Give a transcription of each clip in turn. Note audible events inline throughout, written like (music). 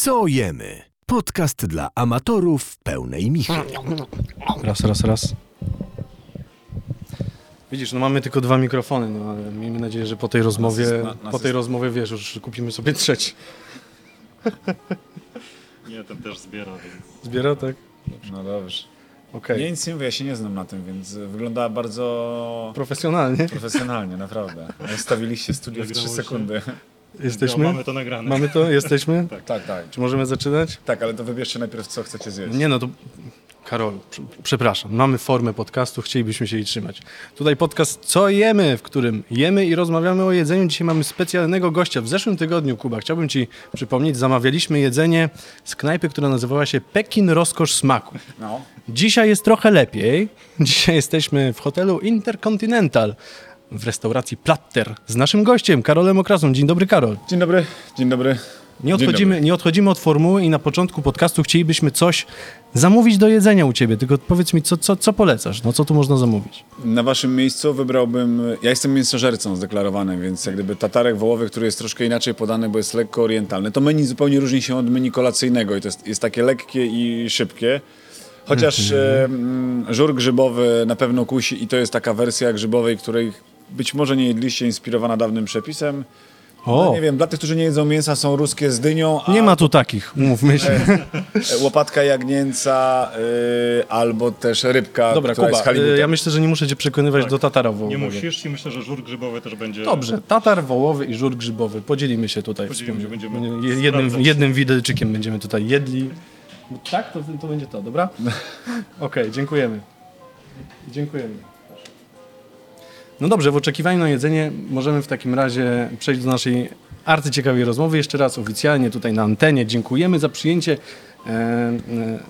Co jemy? Podcast dla amatorów pełnej michy. Raz, raz, raz. Widzisz, no mamy tylko dwa mikrofony, no ale miejmy nadzieję, że po tej rozmowie, na- po tej rozmowie wiesz, już kupimy sobie trzeci. Nie, ten też zbiera, więc Zbiera, tak? No dobrze. Okej. Nie, nic nie mówię, ja się nie znam na tym, więc wygląda bardzo Profesjonalnie. profesjonalnie, naprawdę. Stawiliście studio w 3 Nagrało się. Jesteśmy? No, mamy to nagrane. Mamy to? Jesteśmy? (laughs) Tak, tak. Czy możemy zaczynać? Tak, ale to wybierzcie najpierw, co chcecie zjeść. Nie no to... Karol, prze- przepraszam, mamy formę podcastu, chcielibyśmy się jej trzymać. Tutaj podcast Co jemy, w którym jemy i rozmawiamy o jedzeniu. Dzisiaj mamy specjalnego gościa. W zeszłym tygodniu, Kuba, chciałbym Ci przypomnieć, zamawialiśmy jedzenie z knajpy, która nazywała się Pekin Rozkosz Smaku. No. Dzisiaj jest trochę lepiej. Dzisiaj jesteśmy w hotelu Intercontinental w restauracji Platter z naszym gościem, Karolem Okrasą. Dzień dobry, Karol. Dzień dobry, dzień dobry. Nie odchodzimy, nie odchodzimy od formuły i na początku podcastu chcielibyśmy coś zamówić do jedzenia u Ciebie, tylko powiedz mi, co, co, co polecasz? No co tu można zamówić? Na waszym miejscu wybrałbym, ja jestem mięsożercą zdeklarowanym, więc jak gdyby tatarek wołowy, który jest troszkę inaczej podany, bo jest lekko orientalny. To menu zupełnie różni się od menu kolacyjnego i to jest, jest takie lekkie i szybkie. Chociaż mm, żur grzybowy na pewno kusi i to jest taka wersja grzybowej, której być może nie jedliście, inspirowana dawnym przepisem. O, No nie wiem, dla tych, którzy nie jedzą mięsa, są ruskie z dynią, a nie ma tu takich, umówmy się. (laughs) łopatka jagnięca y, albo też rybka, Dobra, która Kuba, jest halibutem. y, ja myślę, że nie muszę Cię przekonywać Tak. do tatara Nie wołowego. musisz i myślę, że żur grzybowy też będzie... Dobrze, tatar wołowy i żur grzybowy. Podzielimy się tutaj Podzielimy się, będziemy Je- jednym, jednym widelczykiem będziemy tutaj jedli. Tak? To, to będzie to, dobra? (laughs) Okej, dziękujemy. Dziękujemy. No dobrze, w oczekiwaniu na jedzenie możemy w takim razie przejść do naszej arcyciekawej rozmowy. Jeszcze raz oficjalnie tutaj na antenie dziękujemy za przyjęcie, e, e,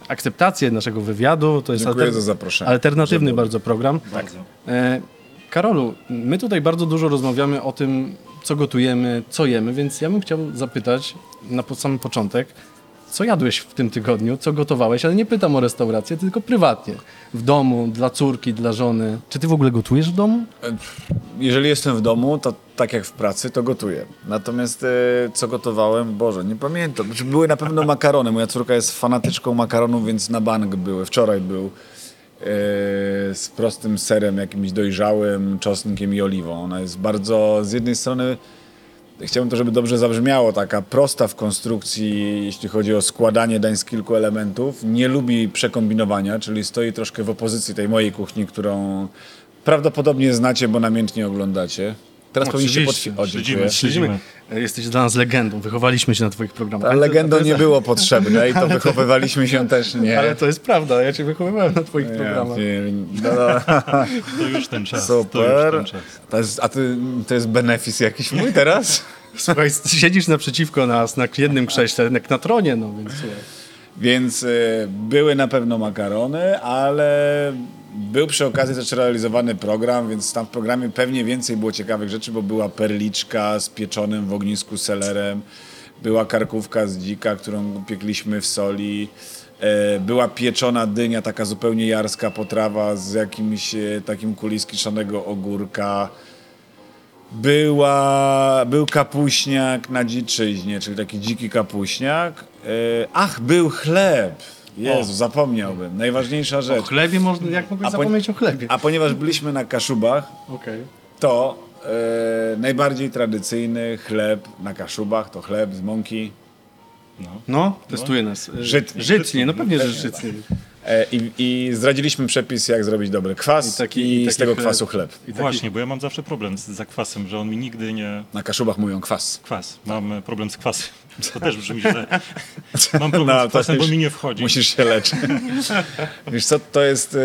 akceptację naszego wywiadu. To jest Dziękuję alter- za zaproszenie. alternatywny bardzo program. Bardzo. E, Karolu, my tutaj bardzo dużo rozmawiamy o tym, co gotujemy, co jemy, więc ja bym chciał zapytać na sam początek, co jadłeś w tym tygodniu, co gotowałeś, ale nie pytam o restaurację, tylko prywatnie. W domu, dla córki, dla żony. Czy ty w ogóle gotujesz w domu? Jeżeli jestem w domu, to tak jak w pracy, to gotuję. Natomiast e, co gotowałem, Boże, nie pamiętam. Znaczy, były na pewno makarony. Moja córka jest fanatyczką makaronów, więc na bank były. Wczoraj był e, z prostym serem jakimś dojrzałym, czosnkiem i oliwą. Ona jest bardzo, z jednej strony chciałbym to, żeby dobrze zabrzmiało, taka prosta w konstrukcji, jeśli chodzi o składanie dań z kilku elementów. Nie lubi przekombinowania, czyli stoi troszkę w opozycji tej mojej kuchni, którą prawdopodobnie znacie, bo namiętnie oglądacie. Teraz powinniście Oczywiście. potwierdzić. Śledzimy. Śledzimy. E, Jesteś dla nas legendą, wychowaliśmy się na twoich programach. A Ale to jest- nie było potrzebne i (laughs) to wychowywaliśmy się też nie. Ale to jest prawda, ja cię wychowywałem na twoich Ja programach. no, no. (laughs) To już ten czas. To już Super. ten czas. To jest, a ty, to jest benefis jakiś mój teraz? (laughs) Słuchaj, siedzisz naprzeciwko nas na jednym krześle, jak na tronie, no więc słuchaj. Więc y, były na pewno makarony, ale był przy okazji też realizowany program, więc tam w programie pewnie więcej było ciekawych rzeczy, bo była perliczka z pieczonym w ognisku selerem, była karkówka z dzika, którą piekliśmy w soli, e, była pieczona dynia, taka zupełnie jarska potrawa z jakimś e, takim kulis kiszonego ogórka. Była, był kapuśniak na dziczyźnie, czyli taki dziki kapuśniak. E, ach, był chleb. Jezu, O. zapomniałbym. Najważniejsza O rzecz. chlebie można, jak mogłeś zapomnieć o chlebie? A ponieważ byliśmy na Kaszubach, Okej. to e, najbardziej tradycyjny chleb na Kaszubach to chleb z mąki. No. No, testuje nas. E, Żytnie. Żytnie, no pewnie, że żytnie. E, i, I zdradziliśmy przepis, jak zrobić dobry kwas I i, taki- i taki z tego chleb. kwasu chleb. I taki- Właśnie, bo ja mam zawsze problem z zakwasem, że on mi nigdy nie... Na Kaszubach mówią kwas. Kwas. Mam problem z kwasem. To też brzmi źle. (laughs) Mam problem No, z to kwasem, bo mi nie wchodzi. Musisz się leczyć. (laughs) Wiesz co, to jest e,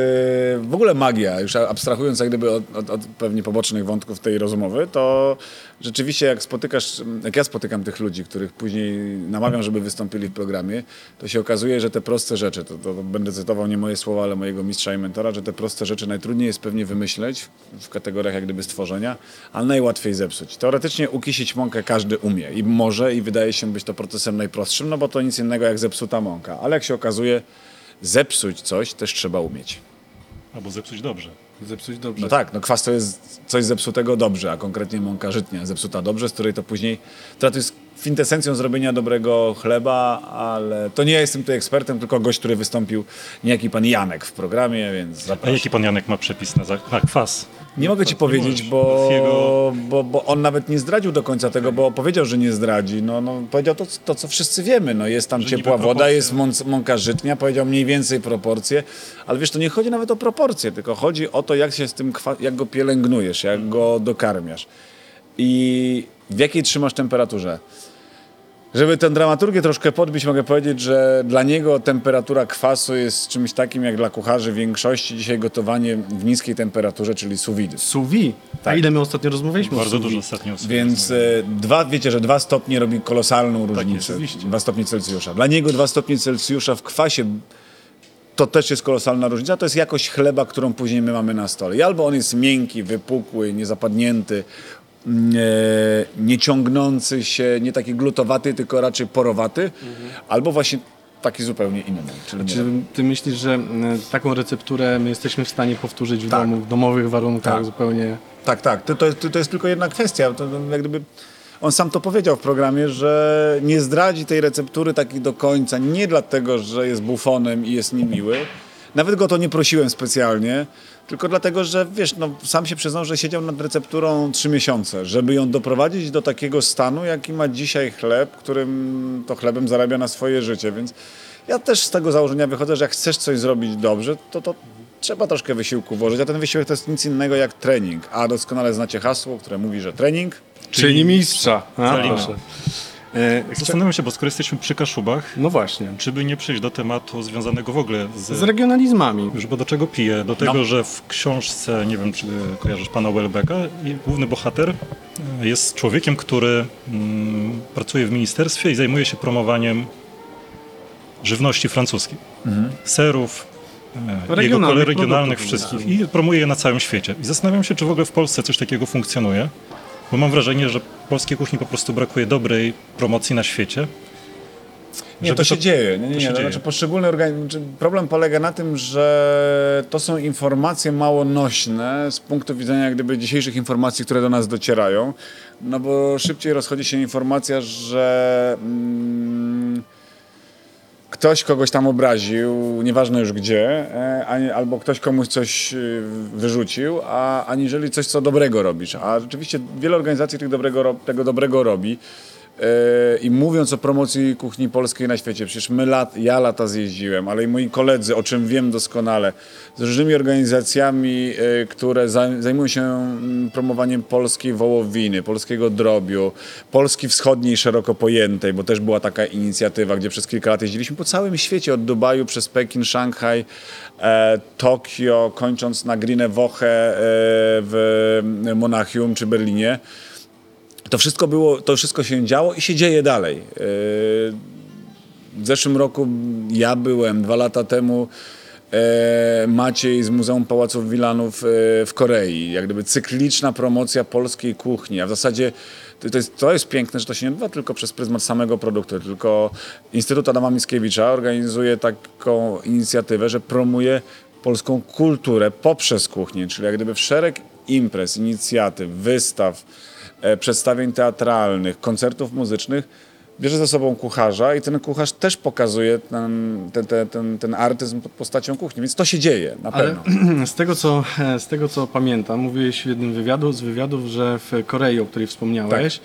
w ogóle magia. Już abstrahując jak gdyby od, od, od pewnie pobocznych wątków tej rozmowy, to rzeczywiście jak spotykasz, jak ja spotykam tych ludzi, których później namawiam, żeby wystąpili w programie, to się okazuje, że te proste rzeczy, to, to, będę cytował nie moje słowa, ale mojego mistrza i mentora, że te proste rzeczy najtrudniej jest pewnie wymyśleć w kategoriach jak gdyby stworzenia, ale najłatwiej zepsuć. Teoretycznie ukisić mąkę każdy umie i może i wydaje się być to procesem najprostszym, no bo to nic innego jak zepsuta mąka. Ale jak się okazuje, zepsuć coś też trzeba umieć. albo zepsuć dobrze. Zepsuć dobrze. No tak, no kwas to jest coś zepsutego dobrze, a konkretnie mąka żytnia zepsuta dobrze, z której to później, która to jest kwintesencją zrobienia dobrego chleba, ale to nie ja jestem tutaj ekspertem, tylko gość, który wystąpił, niejaki pan Janek w programie, więc A zapraszam. jaki pan Janek ma przepis na, za... na kwas? Nie mogę ci powiedzieć, bo, bo, bo on nawet nie zdradził do końca tego, bo powiedział, że nie zdradzi. No, no, powiedział to, to, co wszyscy wiemy. No, jest tam ciepła woda, jest mąc, mąka żytnia, powiedział mniej więcej proporcje, ale wiesz, to nie chodzi nawet o proporcje, tylko chodzi o to, jak się z tym, jak go pielęgnujesz, jak go dokarmiasz i w jakiej trzymasz temperaturze. Żeby tę dramaturgię troszkę podbić, mogę powiedzieć, że dla niego temperatura kwasu jest czymś takim jak dla kucharzy w większości dzisiaj gotowanie w niskiej temperaturze, czyli sous vide. Sous vide. A Tak. ile my ostatnio rozmawialiśmy o Bardzo dużo ostatnio Więc e, dwa, wiecie, że dwa stopnie robi kolosalną różnicę. oczywiście. Dwa stopnie Celsjusza. Dla niego dwa stopnie Celsjusza w kwasie to też jest kolosalna różnica. To jest jakość chleba, którą później my mamy na stole. I albo on jest miękki, wypukły, niezapadnięty, mm, e, nie ciągnący się, nie taki glutowaty, tylko raczej porowaty, albo właśnie taki zupełnie inny. Czyli Czy ty myślisz, że m, taką recepturę my jesteśmy w stanie powtórzyć w Tak. domu, w domowych warunkach Tak. zupełnie? Tak, tak. To, to, to, jest tylko jedna kwestia. To, jak gdyby on sam to powiedział w programie, że nie zdradzi tej receptury takiej do końca. Nie dlatego, że jest bufonem i jest niemiły. Nawet go to nie prosiłem specjalnie, tylko dlatego, że wiesz, no, sam się przyznał, że siedział nad recepturą trzy miesiące, żeby ją doprowadzić do takiego stanu, jaki ma dzisiaj chleb, którym to chlebem zarabia na swoje życie. Więc ja też z tego założenia wychodzę, że jak chcesz coś zrobić dobrze, to, to trzeba troszkę wysiłku włożyć, a ten wysiłek to jest nic innego jak trening. A doskonale znacie hasło, które mówi, że trening Czyli mistrza. A, proszę. E, Zastanawiam się, bo skoro jesteśmy przy Kaszubach, no właśnie. czy by nie przejść do tematu związanego w ogóle Z z... regionalizmami. Już bo do czego piję? Do tego, że w książce, nie wiem czy kojarzysz pana Welbecka, i główny bohater e, jest człowiekiem, który mm, pracuje w ministerstwie i zajmuje się promowaniem żywności francuskiej. Serów, e, jego Regionalnych kolei regionalnych produktów. wszystkich i promuje je na całym świecie. I zastanawiam się, czy w ogóle w Polsce coś takiego funkcjonuje, bo mam wrażenie, że polskiej kuchni po prostu brakuje dobrej promocji na świecie. Nie, to się dzieje. Nie, nie, to się To dzieje. znaczy poszczególne organi- czy Problem polega na tym, że to są informacje mało nośne z punktu widzenia gdyby dzisiejszych informacji, które do nas docierają. No bo szybciej rozchodzi się informacja, że mm, ktoś kogoś tam obraził, nieważne już gdzie, e, albo ktoś komuś coś y, wyrzucił, a, aniżeli coś, co dobrego robisz. A rzeczywiście wiele organizacji dobrego, tego dobrego robi. E, I mówiąc o promocji kuchni polskiej na świecie, przecież my lat, ja lata zjeździłem, ale i moi koledzy, o czym wiem doskonale, z różnymi organizacjami, e, które zaj- zajmują się mm, promowaniem polskiej wołowiny, polskiego drobiu, Polski wschodniej szeroko pojętej, bo też była taka inicjatywa, gdzie przez kilka lat jeździliśmy po całym świecie, od Dubaju przez Pekin, Szanghaj, e, Tokio, kończąc na Grine Woche e, w Monachium czy Berlinie. To wszystko było, to wszystko się działo i się dzieje dalej. Yy, W zeszłym roku ja byłem, dwa lata temu e, Maciej z Muzeum Pałaców Wilanów e, w Korei. Jak gdyby cykliczna promocja polskiej kuchni. A w zasadzie to, jest, to jest piękne, że to się nie odbywa tylko przez pryzmat samego produktu, tylko Instytut Adama Mickiewicza organizuje taką inicjatywę, że promuje polską kulturę poprzez kuchnię, czyli jak gdyby w szereg imprez, inicjatyw, wystaw, e, przedstawień teatralnych, koncertów muzycznych bierze ze sobą kucharza i ten kucharz też pokazuje ten, ten, ten, ten, ten artyzm pod postacią kuchni, więc to się dzieje, na Ale pewno. (clears throat) z tego, co, z tego co pamiętam, mówiłeś w jednym wywiadu, z wywiadów, że w Korei, o której wspomniałeś,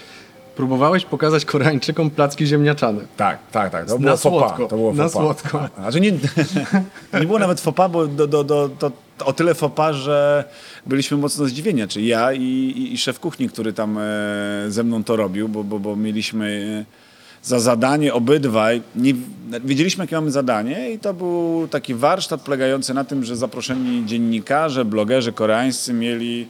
próbowałeś pokazać Koreańczykom placki ziemniaczane. Tak, tak, tak. To Na było pas. słodko, To było na słodko. Znaczy nie, (laughs) nie było nawet pas, bo do, do, do, to, o tyle pas, że byliśmy mocno zdziwieni, czy ja i, i, i szef kuchni, który tam e, ze mną to robił, bo, bo, bo mieliśmy e, za zadanie obydwaj, nie, wiedzieliśmy jakie mamy zadanie i to był taki warsztat polegający na tym, że zaproszeni dziennikarze, blogerzy koreańscy mieli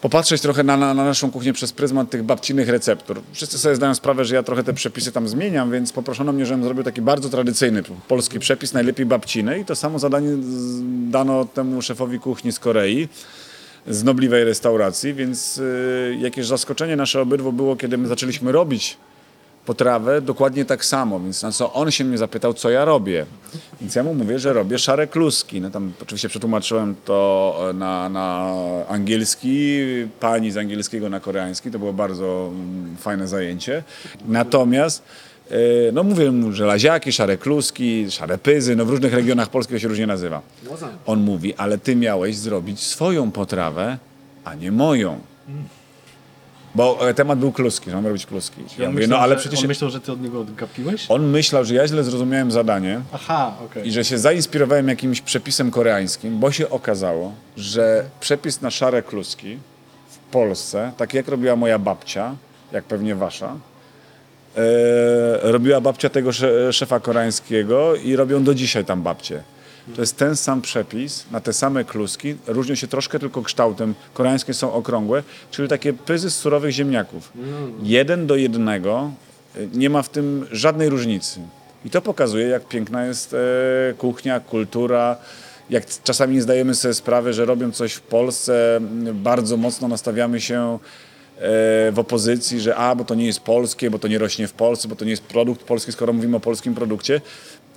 popatrzeć trochę na, na, na naszą kuchnię przez pryzmat tych babcinych receptur. Wszyscy sobie zdają sprawę, że ja trochę te przepisy tam zmieniam, więc poproszono mnie, żebym zrobił taki bardzo tradycyjny polski przepis, najlepiej babciny i to samo zadanie dano temu szefowi kuchni z Korei z nobliwej restauracji, więc y, jakieś zaskoczenie nasze obydwu było, kiedy my zaczęliśmy robić potrawę dokładnie tak samo, więc na co on się mnie zapytał, co ja robię. Więc ja mu mówię, że robię szare kluski. No tam oczywiście przetłumaczyłem to e, na, na angielski, pani z angielskiego na koreański, to było bardzo mm, fajne zajęcie. Natomiast e, no mówię mu, że laziaki, szare kluski, szare pyzy, no w różnych regionach Polski to się różnie nazywa. On mówi, ale ty miałeś zrobić swoją potrawę, a nie moją. Bo e, temat był kluski, że mam robić kluski. Ja mówię, myślał, no ale przecież On myślał, że ty od niego odgapiłeś? on myślał, że ja źle zrozumiałem zadanie Aha, okej. i że się zainspirowałem jakimś przepisem koreańskim, bo się okazało, że przepis na szare kluski w Polsce, tak jak robiła moja babcia, jak pewnie wasza, e, robiła babcia tego sze- szefa koreańskiego i robią do dzisiaj tam babcie. To jest ten sam przepis na te same kluski, różnią się troszkę tylko kształtem. Koreańskie są okrągłe, czyli takie pyzy z surowych ziemniaków. Jeden do jednego, y, nie ma w tym żadnej różnicy. I to pokazuje, jak piękna jest e, kuchnia, kultura, jak czasami nie zdajemy sobie sprawy, że robiąc coś w Polsce, bardzo mocno nastawiamy się e, w opozycji, że a, bo to nie jest polskie, bo to nie rośnie w Polsce, bo to nie jest produkt polski, skoro mówimy o polskim produkcie.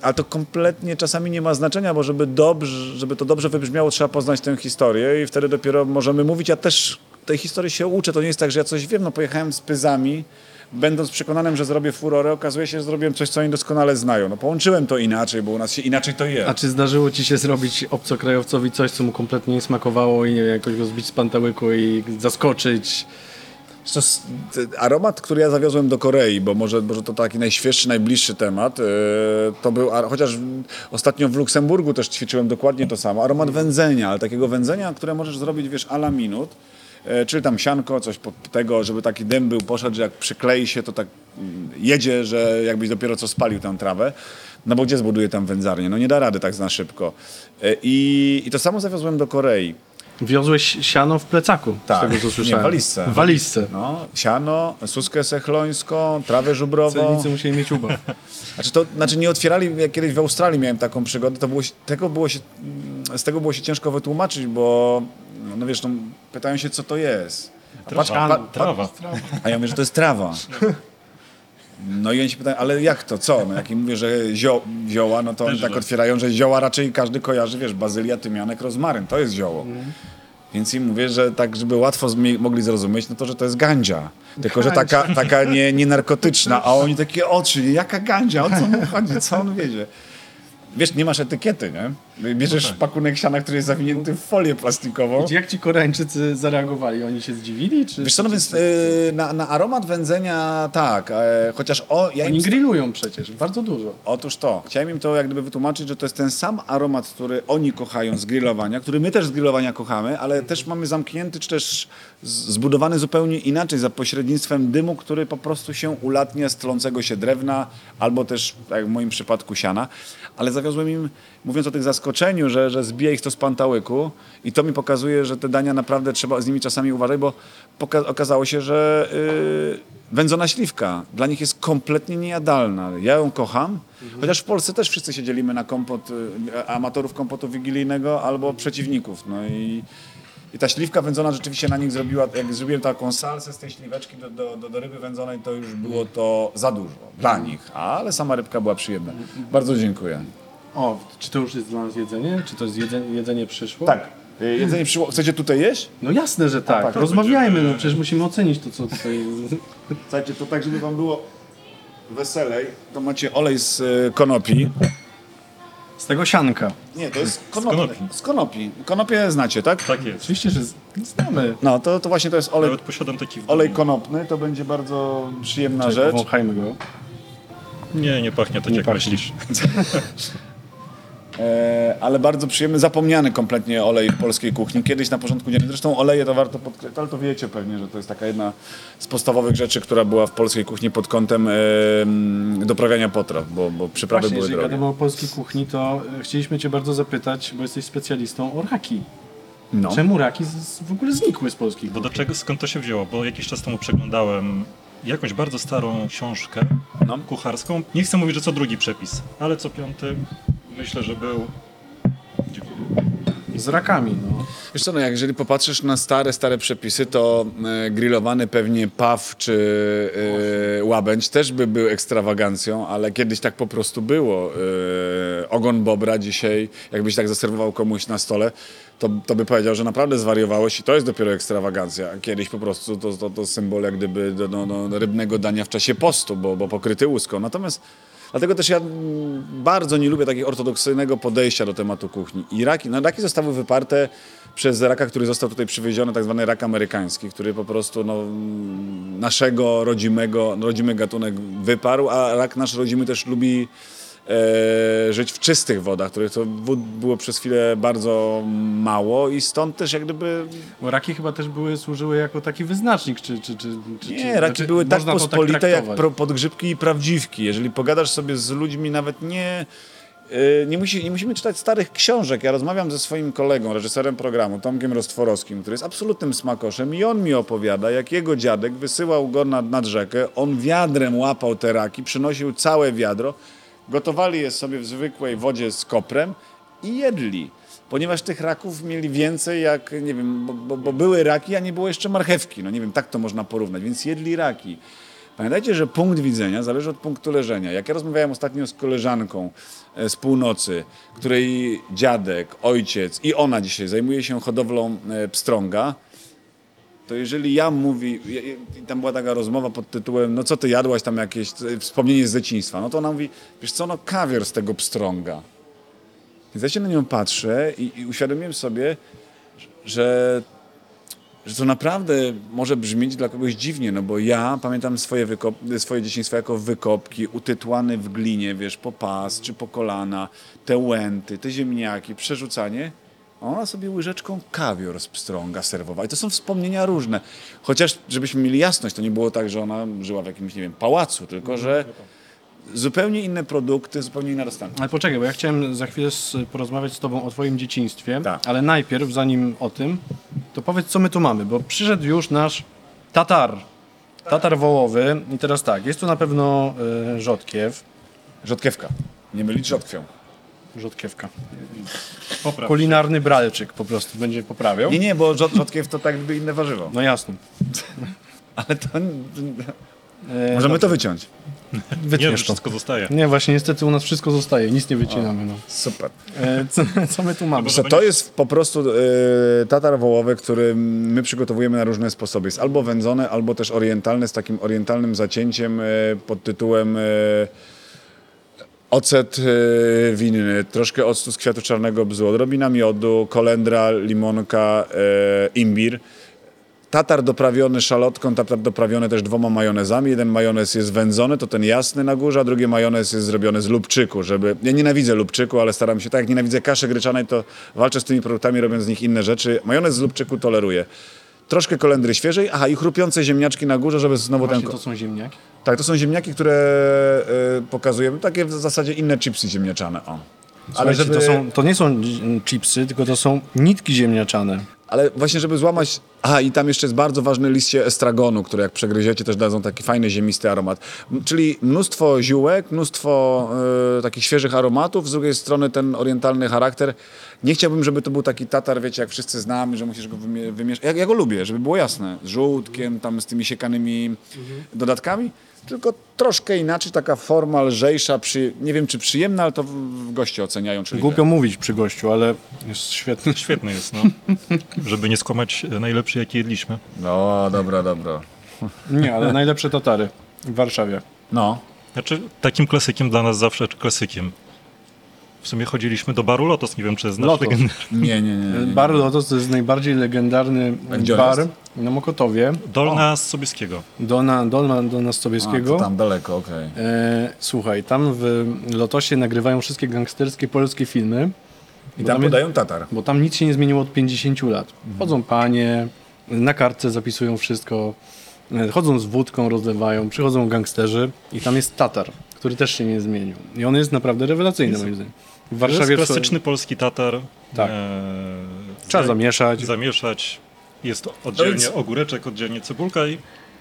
Ale to kompletnie czasami nie ma znaczenia, bo żeby, dobrze, żeby to dobrze wybrzmiało, trzeba poznać tę historię i wtedy dopiero możemy mówić. Ja też tej historii się uczę. To nie jest tak, że ja coś wiem. No pojechałem z pyzami, będąc przekonanym, że zrobię furorę, okazuje się, że zrobiłem coś, co oni doskonale znają. No połączyłem to inaczej, bo u nas się inaczej to je. A czy zdarzyło ci się zrobić obcokrajowcowi coś, co mu kompletnie nie smakowało i nie wiem, jakoś go zbić z pantałyku i zaskoczyć? T- aromat, który ja zawiozłem do Korei, bo może, może to taki najświeższy, najbliższy temat, yy, to był, chociaż ostatnio w Luksemburgu też ćwiczyłem dokładnie to samo, aromat wędzenia, ale takiego wędzenia, które możesz zrobić, wiesz, a la minut, yy, czyli tam sianko, coś pod tego, żeby taki dym był, poszedł, że jak przyklei się, to tak mm, jedzie, że jakbyś dopiero co spalił tę trawę. No bo gdzie zbuduje tam wędzarnię? No nie da rady tak na szybko. I, I to samo zawiozłem do Korei. Wiozłeś siano w plecaku, z tego co słyszałem. Tak. Nie, w walizce. W walizce. No, siano, suskę sechlońską, trawę żubrową. Celnicy musieli mieć ubaw. (laughs) Znaczy, to, znaczy nie otwierali, jak kiedyś w Australii miałem taką przygodę, to było, tego było się, z tego było się ciężko wytłumaczyć, bo no wiesz, no, pytają się, co to jest. A, patrz, a, pa, pa, Trawa. a ja mówię, że to jest trawa. (laughs) No i oni się pytają, ale jak to, co? No jak im mówię, że zio, zioła, no to oni tak otwierają, że zioła raczej każdy kojarzy, wiesz, bazylia, tymianek, rozmaryn, to jest zioło. Więc im mówię, że tak, żeby łatwo mogli zrozumieć, no to, że to jest gandzia. Tylko, że taka, taka nie, nie narkotyczna, a oni takie oczy, jaka gandzia, o co mu chodzi, co on wiedzie. Wiesz, nie masz etykiety, nie? Bierzesz pakunek siana, który jest zawinięty w folię plastikową. Jak ci Koreańczycy zareagowali? Oni się zdziwili? Czy... Wiesz co, no więc yy, na, na aromat wędzenia tak, e, chociaż o, ja Oni im grillują przecież, bardzo dużo. Otóż to. Chciałem im to jak gdyby wytłumaczyć, że to jest ten sam aromat, który oni kochają z grillowania, który my też z grillowania kochamy, ale też mamy zamknięty, czy też zbudowany zupełnie inaczej za pośrednictwem dymu, który po prostu się ulatnia z tlącego się drewna, albo też, tak jak w moim przypadku, siana. Ale zawiozłem im, mówiąc o tych zaskoczeniu, że, że zbija ich to z pantałyku i to mi pokazuje, że te dania naprawdę trzeba z nimi czasami uważać, bo okazało się, że yy, wędzona śliwka dla nich jest kompletnie niejadalna. Ja ją kocham, chociaż w Polsce też wszyscy się dzielimy na kompot, y, amatorów kompotu wigilijnego albo przeciwników. No i, i ta śliwka wędzona rzeczywiście na nich zrobiła, jak zrobiłem taką salsę z tej śliweczki do, do, do, do ryby wędzonej, to już było to za dużo dla nich, ale sama rybka była przyjemna. Bardzo dziękuję. O, czy to już jest dla nas jedzenie? Czy to jest jedzenie, jedzenie przyszło? Tak, y, jedzenie przyszło. Chcecie tutaj jeść? No jasne, że tak. tak, Rozmawiajmy, no przecież musimy ocenić to, co tutaj... Słuchajcie, to tak, żeby wam było weselej, to macie olej z y, konopi. Z tego sianka. Nie, to jest konopny. konopi. Z konopi. Konopie znacie, tak? Tak jest. Oczywiście, że z- znamy. No, to, to właśnie to jest olej, Nawet posiadam taki w olej konopny, to będzie bardzo przyjemna rzecz. Wąchajmy go. Nie, nie pachnie tak Nie jak pachnie. myślisz. (laughs) E, ale bardzo przyjemny, zapomniany kompletnie olej w polskiej kuchni. Kiedyś na porządku dziennym. Zresztą oleje to warto podkreślić, ale to wiecie pewnie, że to jest taka jedna z podstawowych rzeczy, która była w polskiej kuchni pod kątem e, mm, doprawiania potraw, bo, bo przyprawy Właśnie, były jeżeli drogie. gadamy o polskiej kuchni, to e, chcieliśmy Cię bardzo zapytać, bo jesteś specjalistą o raki. No. Czemu raki z, w ogóle znikły z polskiej Bo do czego, skąd to się wzięło? Bo jakiś czas temu przeglądałem jakąś bardzo starą książkę No. kucharską. Nie chcę mówić, że co drugi przepis, ale co piąty myślę, że był... Z rakami. No. Wiesz co, no jak jeżeli popatrzysz na stare, stare przepisy, to e, grillowany pewnie paw czy e, łabędź też by był ekstrawagancją, ale kiedyś tak po prostu było. E, ogon bobra dzisiaj, jakbyś tak zaserwował komuś na stole, to, to by powiedział, że naprawdę zwariowałeś i to jest dopiero ekstrawagancja. Kiedyś po prostu to, to, to symbol jak gdyby do, do, do rybnego dania w czasie postu, bo, bo pokryty łuską. Natomiast Dlatego też ja bardzo nie lubię takiego ortodoksyjnego podejścia do tematu kuchni. I raki, no raki zostały wyparte przez raka, który został tutaj przywieziony, tak zwany rak amerykański, który po prostu no, naszego rodzimego, rodzimy gatunek wyparł, a rak nasz rodzimy też lubi e, żyć w czystych wodach, których to wód było przez chwilę bardzo mało i stąd też jak gdyby Bo raki chyba też były, służyły jako taki wyznacznik, czy... czy, czy, czy Nie, raki znaczy, były tak to pospolite jak traktować. pro, podgrzybki i prawdziwki. Jeżeli pogadasz sobie z ludźmi, nawet nie. yy, Nie, musi, nie musimy czytać starych książek. Ja rozmawiam ze swoim kolegą, reżyserem programu, Tomkiem Rostworowskim, który jest absolutnym smakoszem i on mi opowiada, jak jego dziadek wysyłał go nad, nad rzekę, on wiadrem łapał te raki, przynosił całe wiadro, gotowali je sobie w zwykłej wodzie z koprem i jedli. Ponieważ tych raków mieli więcej jak, nie wiem, bo, bo, bo były raki, a nie było jeszcze marchewki. No nie wiem, tak to można porównać, więc jedli raki. Pamiętajcie, że punkt widzenia zależy od punktu leżenia. Jak ja rozmawiałem ostatnio z koleżanką e, z północy, której dziadek, ojciec i ona dzisiaj zajmuje się hodowlą e, pstrąga, to jeżeli ja mówi, tam była taka rozmowa pod tytułem, no co ty jadłaś tam jakieś wspomnienie z dzieciństwa, no to ona mówi, wiesz co, no kawior z tego pstrąga. Więc ja się na nią patrzę i, i uświadomiłem sobie, że, że to naprawdę może brzmieć dla kogoś dziwnie, no bo ja pamiętam swoje, wykop, swoje dzieciństwo jako wykopki, utytłane w glinie, wiesz, po pas czy po kolana, te łęty, te ziemniaki, przerzucanie. Ona sobie łyżeczką kawior z pstrąga serwowała. I to są wspomnienia różne. Chociaż, żebyśmy mieli jasność, to nie było tak, że ona żyła w jakimś, nie wiem, pałacu, tylko że zupełnie inne produkty, zupełnie inna dostępność. Ale poczekaj, bo ja chciałem za chwilę porozmawiać z tobą o twoim dzieciństwie, Tak. ale najpierw, zanim o tym, to powiedz, co my tu mamy, bo przyszedł już nasz tatar, tatar wołowy i teraz tak, jest tu na pewno y, rzodkiew, Rzodkiewka. Nie mylić rzodkwią. Rzodkiewka, Popraw. kulinarny bralczyk po prostu będzie poprawiał. Nie, nie, bo rzod, rzodkiew to tak jakby inne warzywo. No jasne. (laughs) Ale to... E, Możemy to wyciąć. Nie, Wytniesz to. wszystko zostaje. Nie, właśnie niestety u nas wszystko zostaje, nic nie wycinamy. No. Super. E, co, co my tu mamy? To jest po prostu e, tatar wołowy, który my przygotowujemy na różne sposoby. Jest albo wędzony, albo też orientalny, z takim orientalnym zacięciem e, pod tytułem e, ocet e, winny, troszkę octu z kwiatu czarnego bzu, odrobina miodu, kolendra, limonka, e, imbir. Tatar doprawiony szalotką, tatar doprawiony też dwoma majonezami. Jeden majonez jest wędzony, to ten jasny na górze, a drugi majonez jest zrobiony z lubczyku, żeby... Ja nienawidzę lubczyku, ale staram się, tak jak nienawidzę kaszy gryczanej, to walczę z tymi produktami, robiąc z nich inne rzeczy. Majonez z lubczyku toleruję. Troszkę kolendry świeżej, aha, i chrupiące ziemniaczki na górze, żeby znowu ten... Właśnie to są ziemniaki. Tak, to są ziemniaki, które e, pokazujemy, takie w zasadzie inne chipsy ziemniaczane, o. Ale to, są, to nie są chipsy, tylko to są nitki ziemniaczane. Ale właśnie, żeby złamać. A i tam jeszcze jest bardzo ważny liście estragonu, które jak przegryziecie, też dadzą taki fajny ziemisty aromat. Czyli mnóstwo ziółek, mnóstwo e, takich świeżych aromatów, z drugiej strony ten orientalny charakter. Nie chciałbym, żeby to był taki tatar, wiecie, jak wszyscy znamy, że musisz go wymie- wymieszać. Ja, ja go lubię, żeby było jasne. Z żółtkiem, tam z tymi siekanymi dodatkami. Tylko troszkę inaczej, taka forma lżejsza, przy, nie wiem czy przyjemna, ale to goście oceniają. Czyli Głupio mówić przy gościu, ale jest świetny. (laughs) Świetny jest, no. Żeby nie skłamać e, najlepszy, jaki jedliśmy. No, dobra, dobra. Nie, ale najlepsze tatary w Warszawie. No. Znaczy, takim klasykiem dla nas zawsze, czy klasykiem. W sumie chodziliśmy do baru Lotos, nie wiem, czy znasz Lotos. Nie, nie, nie. nie. Bar Lotos to jest najbardziej legendarny gdzie bar jest? na Mokotowie. Dolna z Sobieskiego. Dolna, Dona A, Sobieskiego. to tam daleko, okej. E, słuchaj, tam w Lotosie nagrywają wszystkie gangsterskie polskie filmy. I Bo tam tam podają tatar. Bo tam nic się nie zmieniło od 50 lat. Chodzą panie, na kartce zapisują wszystko, e, chodzą z wódką, rozlewają, przychodzą gangsterzy i tam jest Tatar, który też się nie zmienił. I on jest naprawdę rewelacyjny moim zdaniem. W To Warszawie jest klasyczny polski tatar. Tak. E, trzeba za- zamieszać. Zamieszać. Jest oddzielnie więc- ogóreczek, oddzielnie cebulka i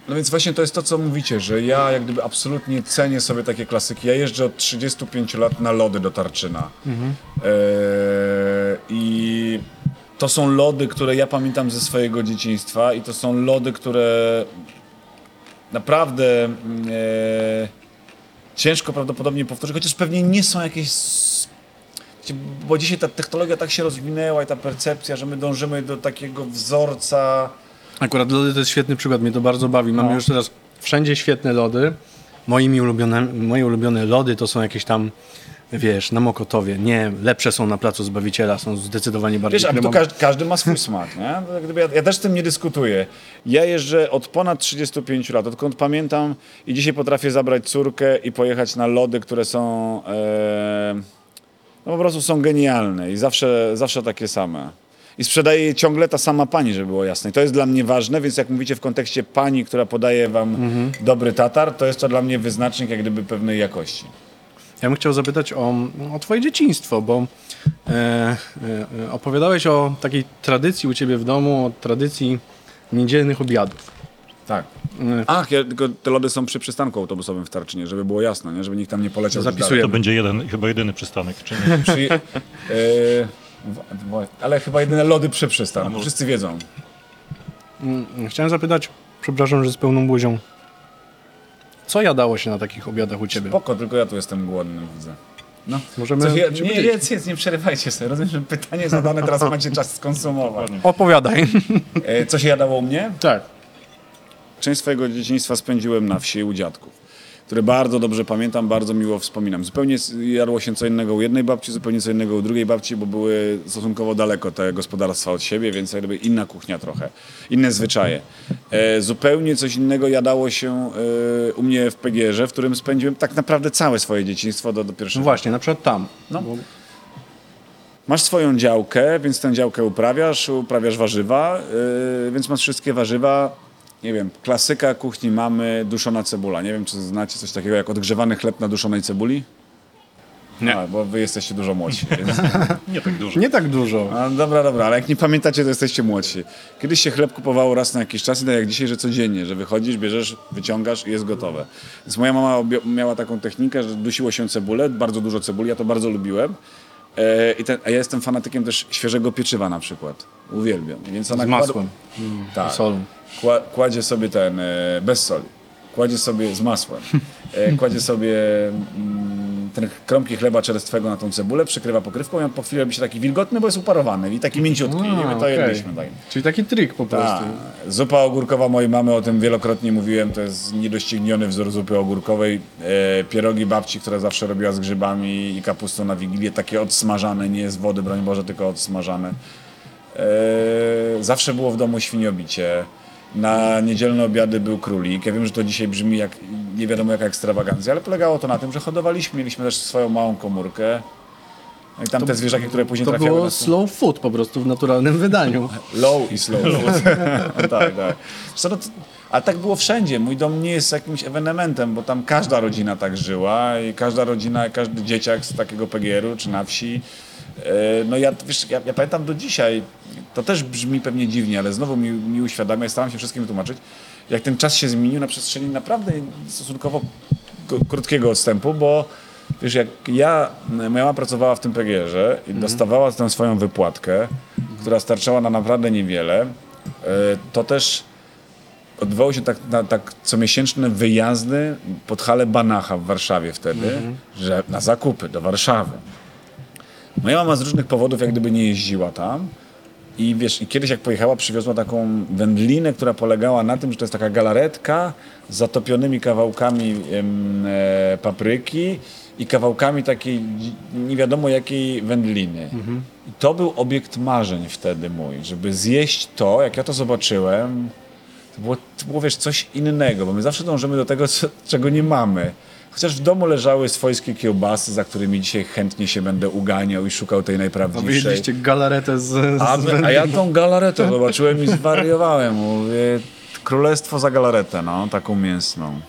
No więc właśnie to jest to, co mówicie, że ja jak gdyby absolutnie cenię sobie takie klasyki. Ja jeżdżę od 35 lat na lody do Tarczyna. Eee, I to są lody, które ja pamiętam ze swojego dzieciństwa i to są lody, które naprawdę mm, e, ciężko prawdopodobnie powtórzyć, chociaż pewnie nie są jakieś... Bo dzisiaj ta technologia tak się rozwinęła i ta percepcja, że my dążymy do takiego wzorca... Akurat lody to jest świetny przykład, mnie to bardzo bawi. Mamy No. już teraz wszędzie świetne lody. Moimi ulubione, moje ulubione lody to są jakieś tam, wiesz, na Mokotowie. Nie, lepsze są na Placu Zbawiciela, są zdecydowanie bardziej Wiesz, a to kremowe. każdy, każdy ma swój smak, nie? Gdyby ja, ja też z tym nie dyskutuję. Ja jeżdżę od ponad 35 lat, odkąd pamiętam i dzisiaj potrafię zabrać córkę i pojechać na lody, które są e, no po prostu są genialne i zawsze, zawsze takie same. I sprzedaje je ciągle ta sama pani, żeby było jasne. I to jest dla mnie ważne, więc jak mówicie w kontekście pani, która podaje wam dobry tatar, to jest to dla mnie wyznacznik jak gdyby pewnej jakości. Ja bym chciał zapytać o, o twoje dzieciństwo, bo e, e, opowiadałeś o takiej tradycji u ciebie w domu, o tradycji niedzielnych obiadów. Tak. E, Ach, ja, tylko te lody są przy przystanku autobusowym w Tarczynie, żeby było jasne, nie? żeby nikt tam nie poleciał. Zapisuję. To będzie jeden, chyba jedyny przystanek, czy nie? Przy, e, w- w- ale chyba jedyne lody przy przystanku, wszyscy wiedzą. mm, Chciałem zapytać, przepraszam, że z pełną buzią, co jadało się na takich obiadach u ciebie? Spoko, tylko ja tu jestem głodny, widzę. No. Możemy Coś, ja, się nie, podzielić. nic, nic, nie przerywajcie sobie. Rozumiem, że pytanie zadane, teraz macie czas skonsumować. Opowiadaj. E, co się jadało u mnie? tak. Część swojego dzieciństwa spędziłem na wsi u dziadków, które bardzo dobrze pamiętam, bardzo miło wspominam. Zupełnie jadło się co innego u jednej babci, zupełnie co innego u drugiej babci, bo były stosunkowo daleko te gospodarstwa od siebie, więc jakby inna kuchnia trochę, inne zwyczaje. E, zupełnie coś innego jadało się e, u mnie w Pegierze, w którym spędziłem tak naprawdę całe swoje dzieciństwo do, do No pierwszego. właśnie, na przykład tam. No. Bo- Masz swoją działkę, więc tę działkę uprawiasz, uprawiasz warzywa, yy, więc masz wszystkie warzywa. Nie wiem, klasyka kuchni mamy duszona cebula. Nie wiem, czy znacie coś takiego jak odgrzewany chleb na duszonej cebuli? Nie. A, bo wy jesteście dużo młodsi. (laughs) Więc... Nie tak dużo. Nie tak dużo. A, dobra, dobra, ale jak nie pamiętacie, to jesteście młodsi. Kiedyś się chleb kupowało raz na jakiś czas i tak jak dzisiaj, że codziennie, że wychodzisz, bierzesz, wyciągasz i jest gotowe. Więc moja mama miała taką technikę, że dusiło się cebulę, bardzo dużo cebuli, ja to bardzo lubiłem. E, i ten, a ja jestem fanatykiem też świeżego pieczywa na przykład. Uwielbiam. Więc ona Z kładła- masłem. tak. solą. Kła, kładzie sobie ten, e, bez soli, kładzie sobie z masłem, e, (laughs) kładzie sobie mm, ten kromki chleba czerstwego na tą cebulę, przykrywa pokrywką i on po chwili robi się taki wilgotny, bo jest uparowany i taki mięciutki. I my to okej. jedliśmy. Tak. Czyli taki trik po prostu. Ta, zupa ogórkowa mojej mamy, o tym wielokrotnie mówiłem, to jest niedościgniony wzór zupy ogórkowej. E, pierogi babci, która zawsze robiła z grzybami i kapustą na Wigilię, takie odsmażane, nie z wody, broń Boże, tylko odsmażane. E, zawsze było w domu świniobicie. Na niedzielne obiady był królik. Ja wiem, że to dzisiaj brzmi jak nie wiadomo jaka ekstrawagancja, ale polegało to na tym, że hodowaliśmy, mieliśmy też swoją małą komórkę. No i tam te zwierzaki, które później To trafiały było na stół. slow food po prostu w naturalnym wydaniu. (laughs) Low i slow. no, (laughs) tak, tak. No, to, ale tak było wszędzie. Mój dom nie jest jakimś ewenementem, bo tam każda rodzina tak żyła i każda rodzina, każdy dzieciak z takiego PGR-u czy na wsi. E, No ja, wiesz, ja, ja pamiętam do dzisiaj, to też brzmi pewnie dziwnie, ale znowu mi, mi uświadamia, staram się wszystkim wytłumaczyć, jak ten czas się zmienił na przestrzeni naprawdę stosunkowo krótkiego odstępu, bo wiesz, jak ja, moja mama pracowała w tym PGR-ze i dostawała tę swoją wypłatkę, która starczała na naprawdę niewiele, e, to też odbywały się tak, na, tak comiesięczne wyjazdy pod halę Banacha w Warszawie wtedy, że na zakupy do Warszawy. Moja mama z różnych powodów jak gdyby nie jeździła tam i wiesz, i kiedyś jak pojechała, przywiozła taką wędlinę, która polegała na tym, że to jest taka galaretka z zatopionymi kawałkami em, e, papryki i kawałkami takiej nie wiadomo jakiej wędliny. I to był obiekt marzeń wtedy mój, żeby zjeść to, jak ja to zobaczyłem, to było, to było wiesz, coś innego, bo my zawsze dążymy do tego, co, czego nie mamy. Chociaż w domu leżały swojskie kiełbasy, za którymi dzisiaj chętnie się będę uganiał i szukał tej A najprawdziwszej. jedliście galaretę z, z A, my, a ja tą galaretę zobaczyłem i zwariowałem. Mówię, królestwo za galaretę, no, taką mięsną.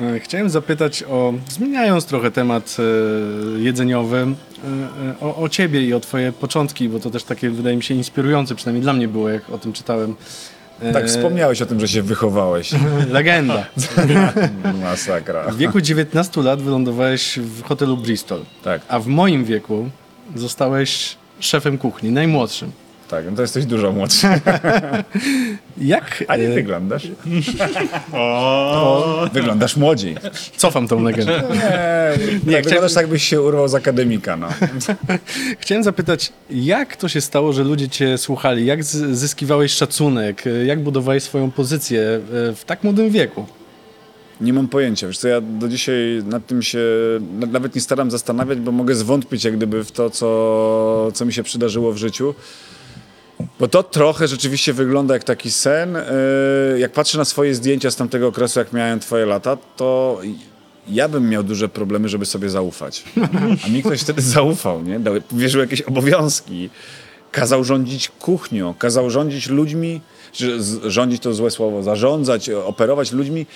E, Chciałem zapytać o, zmieniając trochę temat e, jedzeniowy, e, o, o ciebie i o twoje początki, bo to też takie wydaje mi się inspirujące, przynajmniej dla mnie było, jak o tym czytałem. E, Tak, wspomniałeś o tym, że się wychowałeś. (laughs) Legenda. (laughs) Masakra. W wieku 19 lat wylądowałeś w hotelu Bristol, Tak. a w moim wieku zostałeś szefem kuchni, najmłodszym. Tak, no to jesteś dużo młodszy. (laughs) Jak... A nie e, wyglądasz. (laughs) Wyglądasz młodziej. Cofam tą (laughs) legendę. Nie, nie wyglądasz tak, byś się urwał z akademika, no. Chciałem zapytać, jak to się stało, że ludzie cię słuchali? Jak zyskiwałeś szacunek? Jak budowałeś swoją pozycję e, w tak młodym wieku? Nie mam pojęcia. Wiesz co, ja do dzisiaj nad tym się na- nawet nie staram zastanawiać, bo mogę zwątpić jak gdyby w to, co, co mi się przydarzyło w życiu. Bo to trochę rzeczywiście wygląda jak taki sen. Yy, Jak patrzę na swoje zdjęcia z tamtego okresu, jak miałem twoje lata, to ja bym miał duże problemy, żeby sobie zaufać. A mi ktoś wtedy zaufał, nie? Dał, powierzył jakieś obowiązki. Kazał rządzić kuchnią, kazał rządzić ludźmi, rządzić to złe słowo, zarządzać, operować ludźmi,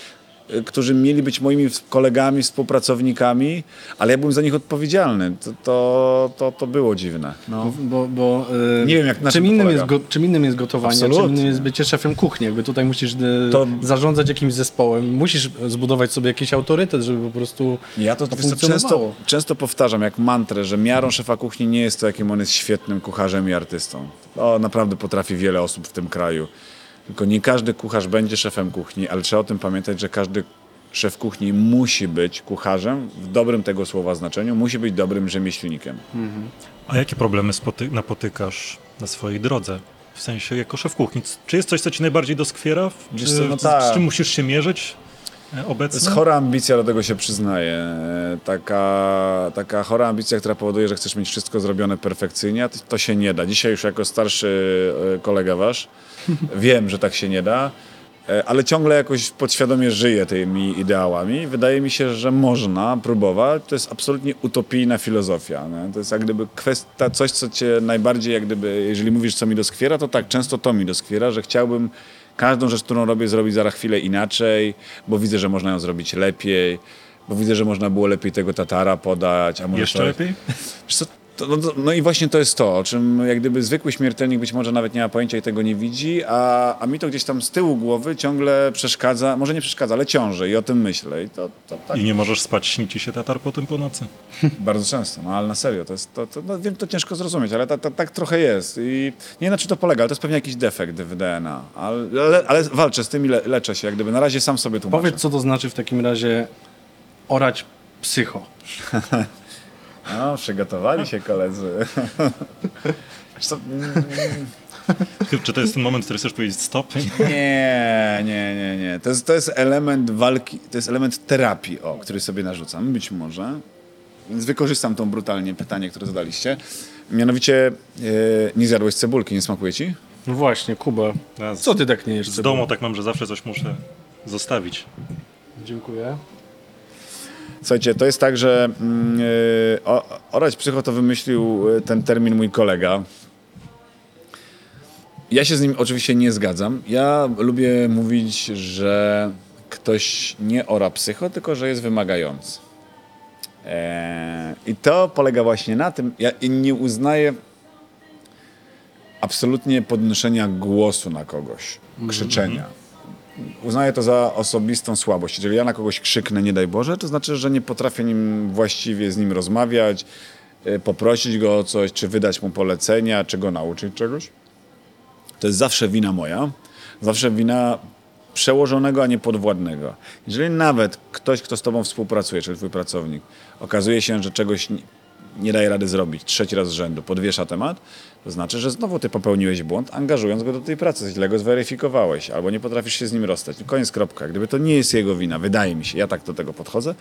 którzy mieli być moimi kolegami, współpracownikami, ale ja byłem za nich odpowiedzialny. To, to, to, to było dziwne. No. Bo, bo, e, Nie wiem, jak- na czym, czym innym polega. jest go, czym innym jest gotowanie, czym Absolutnie. innym jest bycie szefem kuchni. Jakby tutaj musisz e, To- zarządzać jakimś zespołem, musisz zbudować sobie jakiś autorytet, żeby po prostu Ja to, to często, często powtarzam jak mantrę, że miarą szefa kuchni nie jest to, jakim on jest świetnym kucharzem i artystą. O, naprawdę potrafi wiele osób w tym kraju. Tylko nie każdy kucharz będzie szefem kuchni, ale trzeba o tym pamiętać, że każdy szef kuchni musi być kucharzem w dobrym tego słowa znaczeniu, musi być dobrym rzemieślnikiem. A jakie problemy napotykasz na swojej drodze? W sensie jako szef kuchni. Czy jest coś, co ci najbardziej doskwiera? Czy, no tak. Z czym musisz się mierzyć e, To jest chora ambicja, do tego się przyznaję. Taka, taka chora ambicja, która powoduje, że chcesz mieć wszystko zrobione perfekcyjnie, a to, to się nie da. Dzisiaj już jako starszy e, kolega wasz (laughs) wiem, że tak się nie da, e, ale ciągle jakoś podświadomie żyję tymi ideałami. Wydaje mi się, że można próbować. To jest absolutnie utopijna filozofia. Nie? To jest jak gdyby kwestia, coś, co cię najbardziej, jak gdyby, jeżeli mówisz, co mi doskwiera, to tak, często to mi doskwiera, że chciałbym każdą rzecz, którą robię, zrobić za chwilę inaczej, bo widzę, że można ją zrobić lepiej, bo widzę, że można było lepiej tego tatara podać. A może Jeszcze to, lepiej? To, no, no i właśnie to jest to, o czym jak gdyby zwykły śmiertelnik być może nawet nie ma pojęcia i tego nie widzi, a, a mi to gdzieś tam z tyłu głowy ciągle przeszkadza, może nie przeszkadza, ale ciąży i o tym myślę. I to, to tak I nie możesz spać, śni ci się tatar po tym po nocy. (laughs) bardzo często, no ale na serio, to jest, to, to, no, wiem, to ciężko zrozumieć, ale ta, ta, tak trochę jest i nie wiem na czym to polega, ale to jest pewnie jakiś defekt w DNA, ale, ale, ale walczę z tym i le, leczę się, jak gdyby na razie sam sobie tłumaczę. Powiedz, co to znaczy w takim razie orać psycho. (laughs) No, przygotowali się koledzy. (laughs) Co, mm, Czy to jest ten moment, w którym chcesz powiedzieć stop? (laughs) Nie, nie, nie, nie. To jest, to jest element walki, to jest element terapii, o, który sobie narzucam, być może. Więc wykorzystam tą brutalnie pytanie, które zadaliście. Mianowicie, e, nie zjadłeś cebulki, nie smakuje ci? No właśnie, Kuba, co ty tak nie jesz? Z domu tak mam, że zawsze coś muszę zostawić. Dziękuję. Słuchajcie, to jest tak, że o- orać psycho to wymyślił e, ten termin mój kolega. Ja się z nim oczywiście nie zgadzam. Ja lubię mówić, że ktoś nie ora psycho, tylko że jest wymagający. Eee, I to polega właśnie na tym, ja nie uznaję absolutnie podnoszenia głosu na kogoś, krzyczenia. Uznaję to za osobistą słabość. Jeżeli ja na kogoś krzyknę, nie daj Boże, to znaczy, że nie potrafię nim właściwie z nim rozmawiać, e, poprosić go o coś, czy wydać mu polecenia, czy go nauczyć czegoś. To jest zawsze wina moja, zawsze wina przełożonego, a nie podwładnego. Jeżeli nawet ktoś, kto z tobą współpracuje, czyli twój pracownik, okazuje się, że czegoś nie daje rady zrobić trzeci raz z rzędu, podwiesza temat, to znaczy, że znowu ty popełniłeś błąd, angażując go do tej pracy, źle go zweryfikowałeś, albo nie potrafisz się z nim rozstać. Koniec, kropka. Gdyby to nie jest jego wina, wydaje mi się, ja tak do tego podchodzę,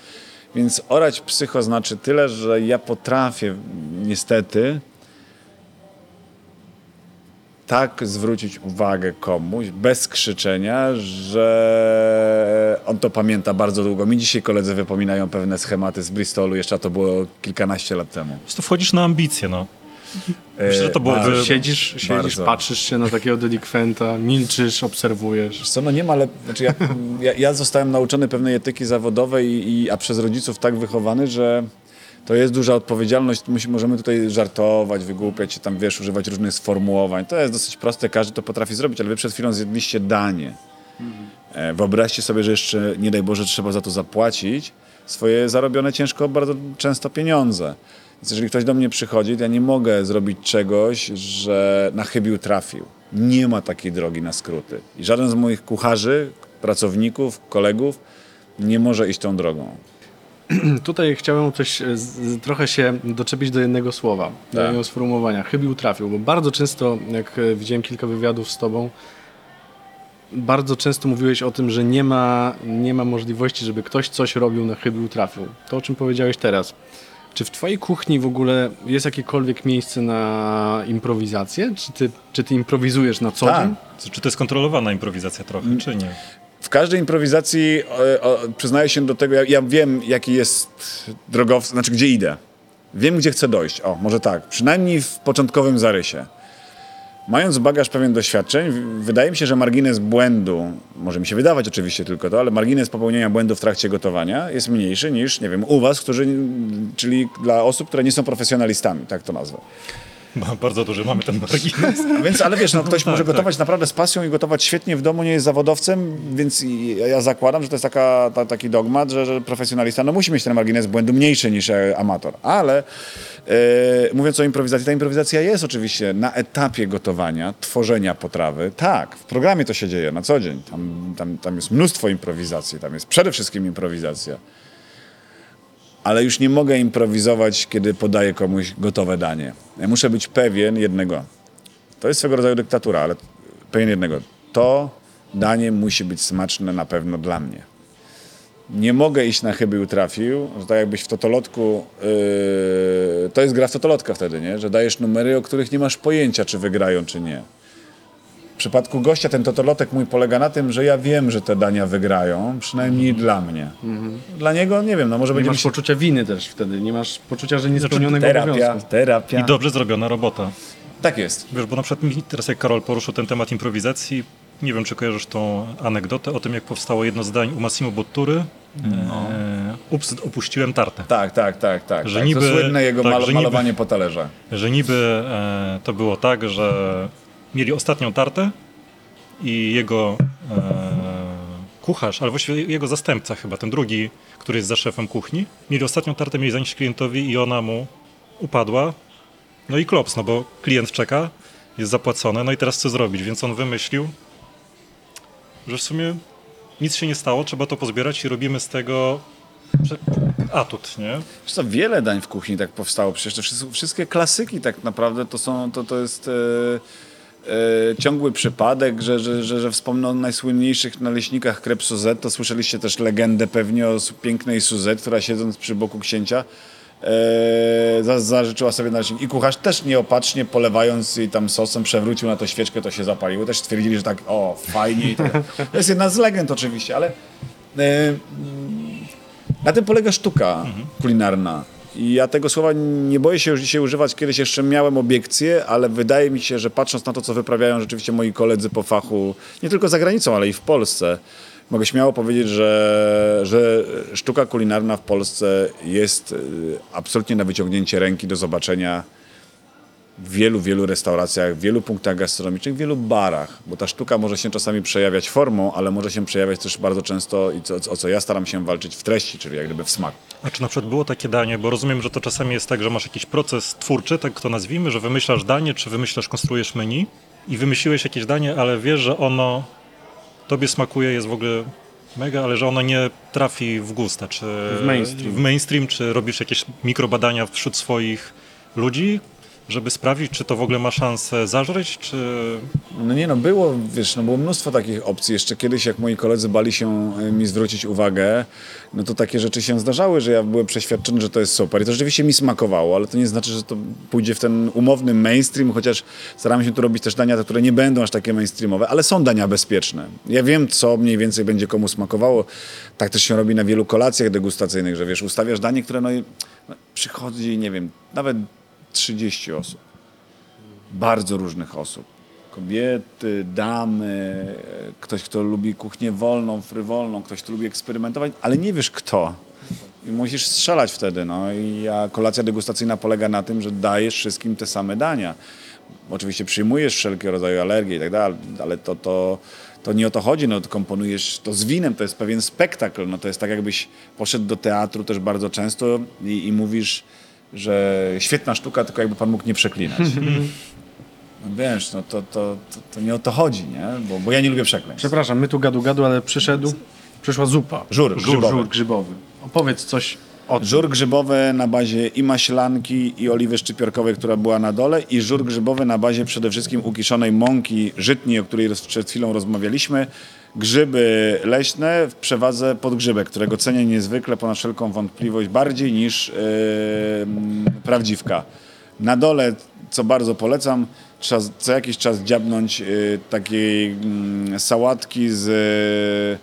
więc orać psycho znaczy tyle, że ja potrafię niestety tak zwrócić uwagę komuś bez krzyczenia, że on to pamięta bardzo długo. Mi dzisiaj koledzy wypominają pewne schematy z Bristolu, jeszcze to było kilkanaście lat temu. Po prostu wchodzisz na ambicje, no. Myślę, że to było... bardzo. wy- Siedzisz, siedzisz Bardzo. patrzysz się na takiego delikwenta, milczysz, obserwujesz. Co, no nie ma, ale znaczy ja, ja, ja zostałem nauczony pewnej etyki zawodowej, i, i, a przez rodziców tak wychowany, że to jest duża odpowiedzialność. Musi, możemy tutaj żartować, wygłupiać się tam, wiesz, używać różnych sformułowań. To jest dosyć proste, każdy to potrafi zrobić, ale wy przed chwilą zjedliście danie. E, Wyobraźcie sobie, że jeszcze, nie daj Boże, trzeba za to zapłacić swoje zarobione ciężko bardzo często pieniądze. Więc jeżeli ktoś do mnie przychodzi, to ja nie mogę zrobić czegoś, że na chybił trafił. Nie ma takiej drogi na skróty. I żaden z moich kucharzy, pracowników, kolegów nie może iść tą drogą. (clears throat) Tutaj chciałem coś, e, z, trochę się doczepić do jednego słowa, do Tak. jednego sformułowania. Chybił trafił, bo bardzo często, jak e, widziałem kilka wywiadów z tobą, bardzo często mówiłeś o tym, że nie ma, nie ma możliwości, żeby ktoś coś robił na chybił trafił. To, o czym powiedziałeś teraz. Czy w twojej kuchni w ogóle jest jakiekolwiek miejsce na improwizację? Czy ty, czy ty improwizujesz na co Tak. dzień? Czy to jest kontrolowana improwizacja trochę, Mm. czy nie? W każdej improwizacji e, o, przyznaję się do tego, ja, ja wiem, jaki jest drogowskaz, znaczy gdzie idę. Wiem, gdzie chcę dojść. O, może tak. Przynajmniej w początkowym zarysie. Mając bagaż pewien doświadczeń, wydaje mi się, że margines błędu, może mi się wydawać oczywiście tylko to, ale margines popełnienia błędu w trakcie gotowania jest mniejszy niż, nie wiem, u was, którzy, czyli dla osób, które nie są profesjonalistami, tak to nazwę. Bardzo duży mamy ten margines. (laughs) Więc, ale wiesz, no, ktoś tak, może gotować naprawdę z pasją i gotować świetnie w domu, nie jest zawodowcem, więc ja zakładam, że to jest taka, ta, taki dogmat, że, że profesjonalista no, musi mieć ten margines błędu mniejszy niż e, amator. Ale e, mówiąc o improwizacji, ta improwizacja jest oczywiście na etapie gotowania, tworzenia potrawy. Tak, w programie to się dzieje na co dzień. Tam, tam, tam jest mnóstwo improwizacji, tam jest przede wszystkim improwizacja. Ale już nie mogę improwizować, kiedy podaję komuś gotowe danie. Ja muszę być pewien jednego. To jest swego rodzaju dyktatura, ale pewien jednego. To danie musi być smaczne na pewno dla mnie. Nie mogę iść na chybił trafił, że tak jakbyś w totolotku, yy, to jest gra w totolotka wtedy, nie? że dajesz numery, o których nie masz pojęcia, czy wygrają, czy nie. W przypadku gościa ten totolotek mój polega na tym, że ja wiem, że te dania wygrają, przynajmniej dla mnie. Dla niego, nie wiem, no może Nie będzie masz się... poczucia winy też wtedy, nie masz poczucia, że niespełnionego Terapia, obowiązku. terapia. I dobrze zrobiona robota. Tak jest. Wiesz, bo na przykład mi teraz jak Karol poruszył ten temat improwizacji, nie wiem, czy kojarzysz tą anegdotę o tym, jak powstało jedno zdań u Massimo Bottury. E, ups, opuściłem tartę. Tak, tak, tak, tak. Że tak. niby- to słynne jego tak, mal- że niby- malowanie po talerzach. Że niby e, to było tak, że mieli ostatnią tartę i jego e, kucharz, ale właściwie jego zastępca chyba, ten drugi, który jest za szefem kuchni, mieli ostatnią tartę, mieli zanieść klientowi i ona mu upadła. No i klops, no bo klient czeka, jest zapłacone, no i teraz co zrobić? Więc on wymyślił, że w sumie nic się nie stało, trzeba to pozbierać i robimy z tego atut, nie? Co, wiele dań w kuchni tak powstało. Przecież te wszystkie, klasyki tak naprawdę to są, to, to jest e, ciągły przypadek, że, że, że, że wspomnę o najsłynniejszych naleśnikach krep Suzette, to słyszeliście też legendę pewnie o pięknej Suzette, która siedząc przy boku księcia e, za- zażyczyła sobie naleśnik. I kucharz też nieopatrznie polewając jej tam sosem przewrócił na to świeczkę, to się zapaliło. Też stwierdzili, że tak, o, fajnie. I tak. To jest jedna z legend oczywiście, ale e, na tym polega sztuka kulinarna. I ja tego słowa nie boję się już dzisiaj używać. Kiedyś jeszcze miałem obiekcje, ale wydaje mi się, że patrząc na to, co wyprawiają rzeczywiście moi koledzy po fachu, nie tylko za granicą, ale i w Polsce, mogę śmiało powiedzieć, że, że sztuka kulinarna w Polsce jest y, absolutnie na wyciągnięcie ręki do zobaczenia w wielu, wielu restauracjach, w wielu punktach gastronomicznych, w wielu barach, bo ta sztuka może się czasami przejawiać formą, ale może się przejawiać też bardzo często i co, o co ja staram się walczyć w treści, czyli jak gdyby w smaku. A czy na przykład było takie danie, bo rozumiem, że to czasami jest tak, że masz jakiś proces twórczy, tak to nazwijmy, że wymyślasz danie, czy wymyślasz, konstruujesz menu i wymyśliłeś jakieś danie, ale wiesz, że ono tobie smakuje, jest w ogóle mega, ale że ono nie trafi w gusta, czy W mainstream. w mainstream, czy robisz jakieś mikrobadania wśród swoich ludzi, żeby sprawdzić, czy to w ogóle ma szansę zażreć, czy... No nie no, było, wiesz, no było mnóstwo takich opcji. Jeszcze kiedyś, jak moi koledzy bali się y, mi zwrócić uwagę, no to takie rzeczy się zdarzały, że ja byłem przeświadczony, że to jest super. I to rzeczywiście mi smakowało, ale to nie znaczy, że to pójdzie w ten umowny mainstream, chociaż staramy się tu robić też dania, które nie będą aż takie mainstreamowe, ale są dania bezpieczne. Ja wiem, co mniej więcej będzie komu smakowało. Tak też się robi na wielu kolacjach degustacyjnych, że wiesz, ustawiasz danie, które no, no przychodzi, nie wiem, nawet 30 osób bardzo różnych osób. Kobiety, damy, ktoś, kto lubi kuchnię wolną, frywolną, ktoś, kto lubi eksperymentować, ale nie wiesz kto. I musisz strzelać wtedy. No. I a kolacja degustacyjna polega na tym, że dajesz wszystkim te same dania. Oczywiście przyjmujesz wszelkie rodzaje alergie i tak dalej, ale to, to, to nie o to chodzi. No, to komponujesz to z winem, to jest pewien spektakl. No, to jest tak, jakbyś poszedł do teatru też bardzo często i, i mówisz że świetna sztuka, tylko jakby pan mógł nie przeklinać. No wiesz, no to, to, to, to nie o to chodzi, nie? Bo, bo ja nie lubię przekleństw. Przepraszam, my tu gadu gadu, ale przyszedł, przyszła zupa. Żur Żur, grzybowy. żur grzybowy. Opowiedz coś o tym. Żur grzybowy na bazie i maślanki, i oliwy szczypiorkowej, która była na dole, i żur grzybowy na bazie przede wszystkim ukiszonej mąki żytniej, o której przed chwilą rozmawialiśmy. Grzyby leśne w przewadze podgrzybek, którego cenię niezwykle ponad wszelką wątpliwość, bardziej niż yy, prawdziwka. Na dole, co bardzo polecam, trzeba co jakiś czas dziabnąć yy, takiej mm, sałatki z yy,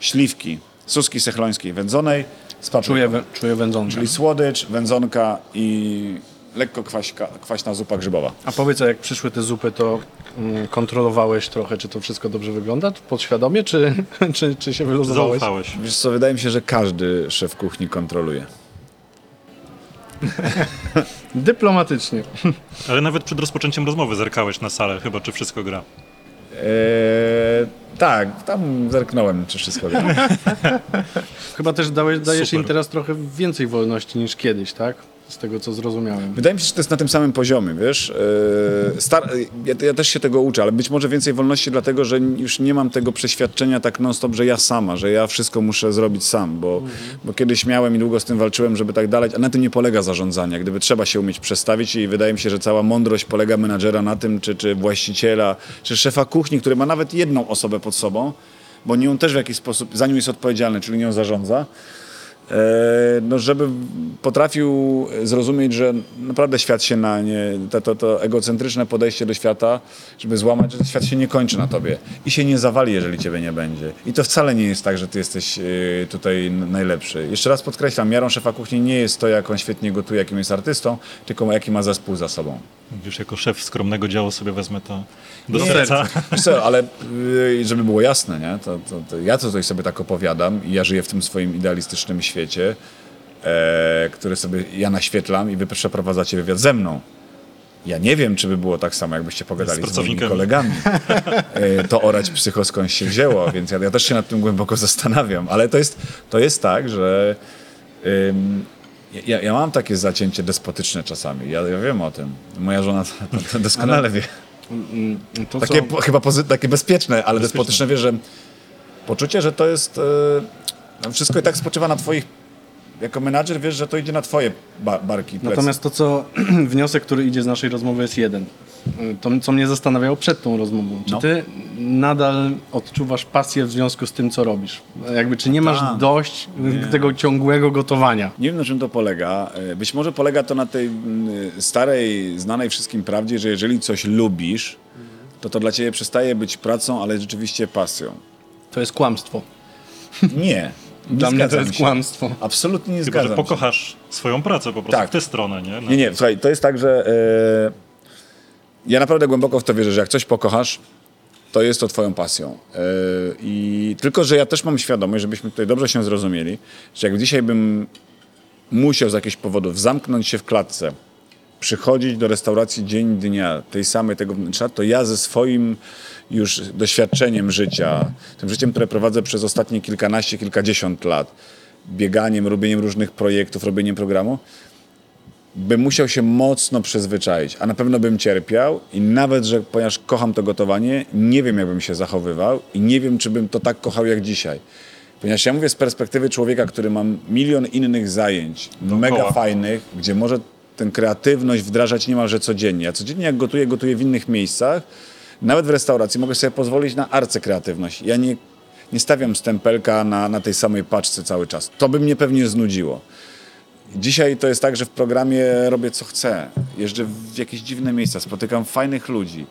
śliwki, suski sechlońskiej wędzonej z papryką. Czuję, wę- czuję wędzonkę. Czyli słodycz, wędzonka i lekko kwaśka, kwaśna zupa grzybowa. A powiedz, a jak przyszły te zupy, to mm, kontrolowałeś trochę, czy to wszystko dobrze wygląda? Podświadomie, czy, (laughs) czy, czy się wyluzowałeś? Zaufałeś. Wiesz co, wydaje mi się, że każdy szef kuchni kontroluje. (laughs) Dyplomatycznie. Ale nawet przed rozpoczęciem rozmowy zerkałeś na salę, chyba czy wszystko gra. Eee, tak, tam zerknąłem, czy wszystko gra. (laughs) Chyba też dałeś, dajesz Super. im teraz trochę więcej wolności niż kiedyś, tak? Z tego, co zrozumiałem. Wydaje mi się, że to jest na tym samym poziomie, wiesz. Eee, Star- ja, ja też się tego uczę, ale być może więcej wolności dlatego, że już nie mam tego przeświadczenia tak non-stop, że ja sama, że ja wszystko muszę zrobić sam, bo, bo kiedyś miałem i długo z tym walczyłem, żeby tak dalej, a na tym nie polega zarządzanie. Gdyby trzeba się umieć przestawić i wydaje mi się, że cała mądrość polega menadżera na tym, czy, czy właściciela, czy szefa kuchni, który ma nawet jedną osobę pod sobą, bo nią też w jakiś sposób, za nią jest odpowiedzialny, czyli nią zarządza, E, no, żeby potrafił zrozumieć, że naprawdę świat się na nie, to, to, to egocentryczne podejście do świata, żeby złamać, że świat się nie kończy na tobie i się nie zawali, jeżeli ciebie nie będzie. I to wcale nie jest tak, że ty jesteś e, tutaj najlepszy. Jeszcze raz podkreślam, miarą szefa kuchni nie jest to, jak on świetnie gotuje, jakim jest artystą, tylko jaki ma zespół za sobą. Już jako szef skromnego działu sobie wezmę to do Nie, serca. Co, ale y, żeby było jasne, nie? To, to, to ja to tutaj sobie tak opowiadam i ja żyję w tym swoim idealistycznym świecie, e, który sobie ja naświetlam i wy przeprowadzacie wywiad ze mną. Ja nie wiem, czy by było tak samo, jakbyście pogadali Z z, moimi kolegami. (laughs) E, to orać psycho skąd się wzięło, więc ja, ja też się nad tym głęboko zastanawiam. Ale to jest, to jest tak, że ym, ja, ja mam takie zacięcie despotyczne czasami. Ja, ja wiem o tym. Moja żona to, to doskonale wie. Mm, To, Takie co, chyba pozy- takie bezpieczne, ale despotyczne wiesz, że poczucie, że to jest. E, no wszystko i tak spoczywa na twoich. Jako menadżer wiesz, że to idzie na twoje ba- barki. Plecy. natomiast to, co (clears throat) wniosek, który idzie z naszej rozmowy jest jeden. To, co mnie zastanawiało przed tą rozmową. Czy No. ty nadal odczuwasz pasję w związku z tym, co robisz? Jakby, czy nie masz Tak. dość y, tego ciągłego gotowania? Nie wiem, na czym to polega. E, Być może polega to na tej mm, starej, znanej wszystkim prawdzie, że jeżeli coś lubisz, to to dla ciebie przestaje być pracą, ale rzeczywiście pasją. To jest kłamstwo. Nie. Dla mnie to jest się. kłamstwo. Absolutnie nie Chyba, zgadzam że się. pokochasz swoją pracę po prostu Tak. w tę stronę, nie? No. Nie, nie, słuchaj, to jest tak, że e, ja naprawdę głęboko w to wierzę, że jak coś pokochasz, to jest to twoją pasją. E, I tylko, że ja też mam świadomość, żebyśmy tutaj dobrze się zrozumieli, że jak dzisiaj bym musiał z jakichś powodów zamknąć się w klatce, przychodzić do restauracji dzień dnia, tej samej tego wnętrza, to ja ze swoim już doświadczeniem życia, tym życiem, które prowadzę przez ostatnie kilkanaście, kilkadziesiąt lat, bieganiem, robieniem różnych projektów, robieniem programu, bym musiał się mocno przyzwyczaić, a na pewno bym cierpiał i nawet, że ponieważ kocham to gotowanie, nie wiem, jak bym się zachowywał i nie wiem, czy bym to tak kochał jak dzisiaj. Ponieważ ja mówię z perspektywy człowieka, który ma milion innych zajęć, mega fajnych, gdzie może tę kreatywność wdrażać niemalże codziennie. Ja codziennie jak gotuję, gotuję w innych miejscach, nawet w restauracji mogę sobie pozwolić na arcykreatywność. Ja nie, nie stawiam stempelka na, na tej samej paczce cały czas. To by mnie pewnie znudziło. Dzisiaj to jest tak, że w programie robię co chcę. Jeżdżę w jakieś dziwne miejsca, spotykam fajnych ludzi.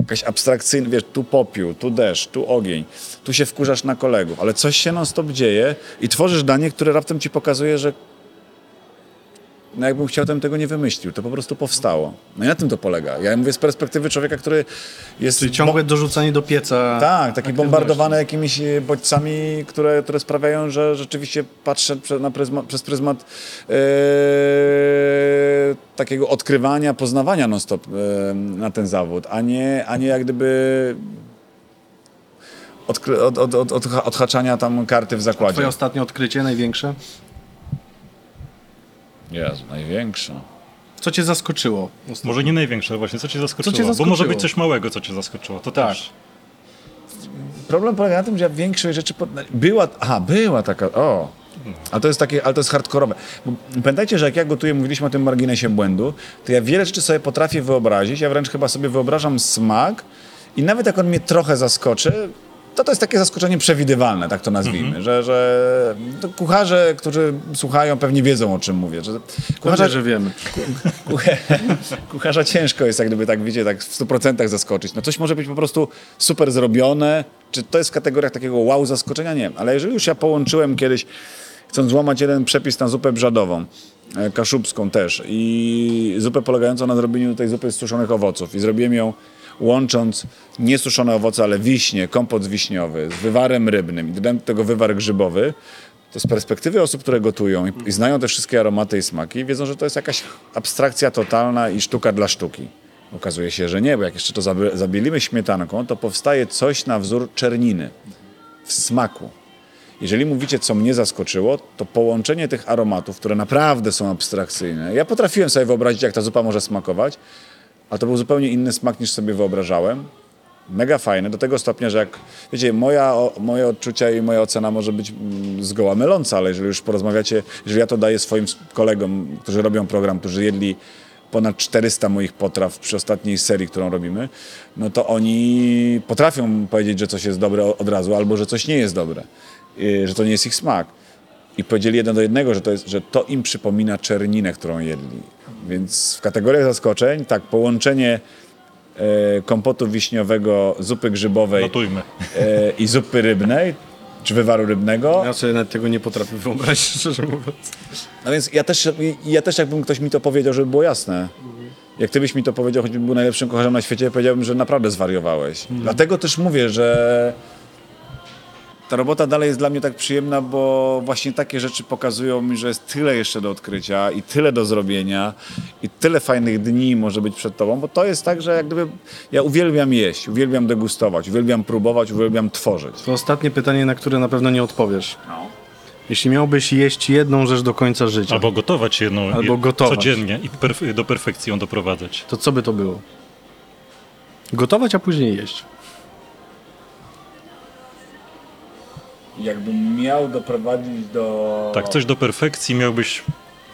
Jakaś abstrakcyjna, wiesz, tu popiół, tu deszcz, tu ogień, tu się wkurzasz na kolegów, ale coś się non stop dzieje i tworzysz danie, które raptem ci pokazuje, że no jakbym chciał, to bym tego nie wymyślił. To po prostu powstało. No i na tym to polega. Ja mówię z perspektywy człowieka, który jest... Czyli ciągłe dorzucanie do pieca. Tak, taki bombardowany jakimiś e, bodźcami, które, które sprawiają, że rzeczywiście patrzę na pryzma, przez pryzmat e, takiego odkrywania, poznawania non-stop e, na ten zawód, a nie, a nie jak gdyby od, od, od, od, odhaczania tam karty w zakładzie. Twoje ostatnie odkrycie, największe? Jezu, największe. Co cię zaskoczyło? Może nie największe, właśnie, co cię zaskoczyło? cię Bo może zaskoczyło? być coś małego, co cię zaskoczyło. To Tak. też. Problem polega na tym, że ja większość rzeczy... Pod... Była... Aha, była taka... O! A to jest takie, ale to jest hardkorowe. Bo pamiętajcie, że jak ja gotuję, mówiliśmy o tym marginesie błędu, to ja wiele rzeczy sobie potrafię wyobrazić, ja wręcz chyba sobie wyobrażam smak i nawet jak on mnie trochę zaskoczy, to to jest takie zaskoczenie przewidywalne, tak to nazwijmy, że, że kucharze, którzy słuchają, pewnie wiedzą o czym mówię. Że Kucharze, że wiemy. (laughs) Kucharza ciężko jest, jak gdyby tak, wiecie, tak w 100% zaskoczyć. No coś może być po prostu super zrobione. Czy to jest w kategoriach takiego wow zaskoczenia? Nie. Ale jeżeli już ja połączyłem kiedyś, chcąc złamać jeden przepis na zupę brzadową, e, kaszubską też i zupę polegającą na zrobieniu tej zupy z suszonych owoców i zrobiłem ją łącząc nie suszone owoce, ale wiśnie, kompot wiśniowy z wywarem rybnym i dodałem do tego wywar grzybowy, to z perspektywy osób, które gotują i, i znają te wszystkie aromaty i smaki, wiedzą, że to jest jakaś abstrakcja totalna i sztuka dla sztuki. Okazuje się, że nie, bo jak jeszcze to zabi- zabielimy śmietanką, to powstaje coś na wzór czerniny w smaku. Jeżeli mówicie, co mnie zaskoczyło, to połączenie tych aromatów, które naprawdę są abstrakcyjne. Ja potrafiłem sobie wyobrazić, jak ta zupa może smakować, ale to był zupełnie inny smak niż sobie wyobrażałem. Mega fajne, do tego stopnia, że jak, wiecie, moja, moje odczucia i moja ocena może być mm, zgoła myląca, ale jeżeli już porozmawiacie, jeżeli ja to daję swoim kolegom, którzy robią program, którzy jedli ponad 400 moich potraw przy ostatniej serii, którą robimy, no to oni potrafią powiedzieć, że coś jest dobre od razu, albo że coś nie jest dobre, yy, że to nie jest ich smak. I powiedzieli jeden do jednego, że to, jest, że to im przypomina czerninę, którą jedli. Więc w kategoriach zaskoczeń, tak, połączenie e, kompotu wiśniowego, zupy grzybowej Notujmy. e, i zupy rybnej, czy wywaru rybnego. Ja sobie nawet tego nie potrafię wyobrazić, (laughs) szczerze mówiąc. No więc ja też, ja też jakbym ktoś mi to powiedział, żeby było jasne. Jak ty byś mi to powiedział, choćbym był najlepszym kucharzem na świecie, powiedziałbym, że naprawdę zwariowałeś. Dlatego też mówię, że ta robota dalej jest dla mnie tak przyjemna, bo właśnie takie rzeczy pokazują mi, że jest tyle jeszcze do odkrycia i tyle do zrobienia i tyle fajnych dni może być przed tobą, bo to jest tak, że jak gdyby ja uwielbiam jeść, uwielbiam degustować, uwielbiam próbować, uwielbiam tworzyć. To ostatnie pytanie, na które na pewno nie odpowiesz. Jeśli miałbyś jeść jedną rzecz do końca życia, Albo gotować jedną Albo gotować. codziennie i perf- do perfekcji ją doprowadzać. to co by to było? Gotować, a później jeść. Jakbym miał doprowadzić do... Tak, coś do perfekcji miałbyś,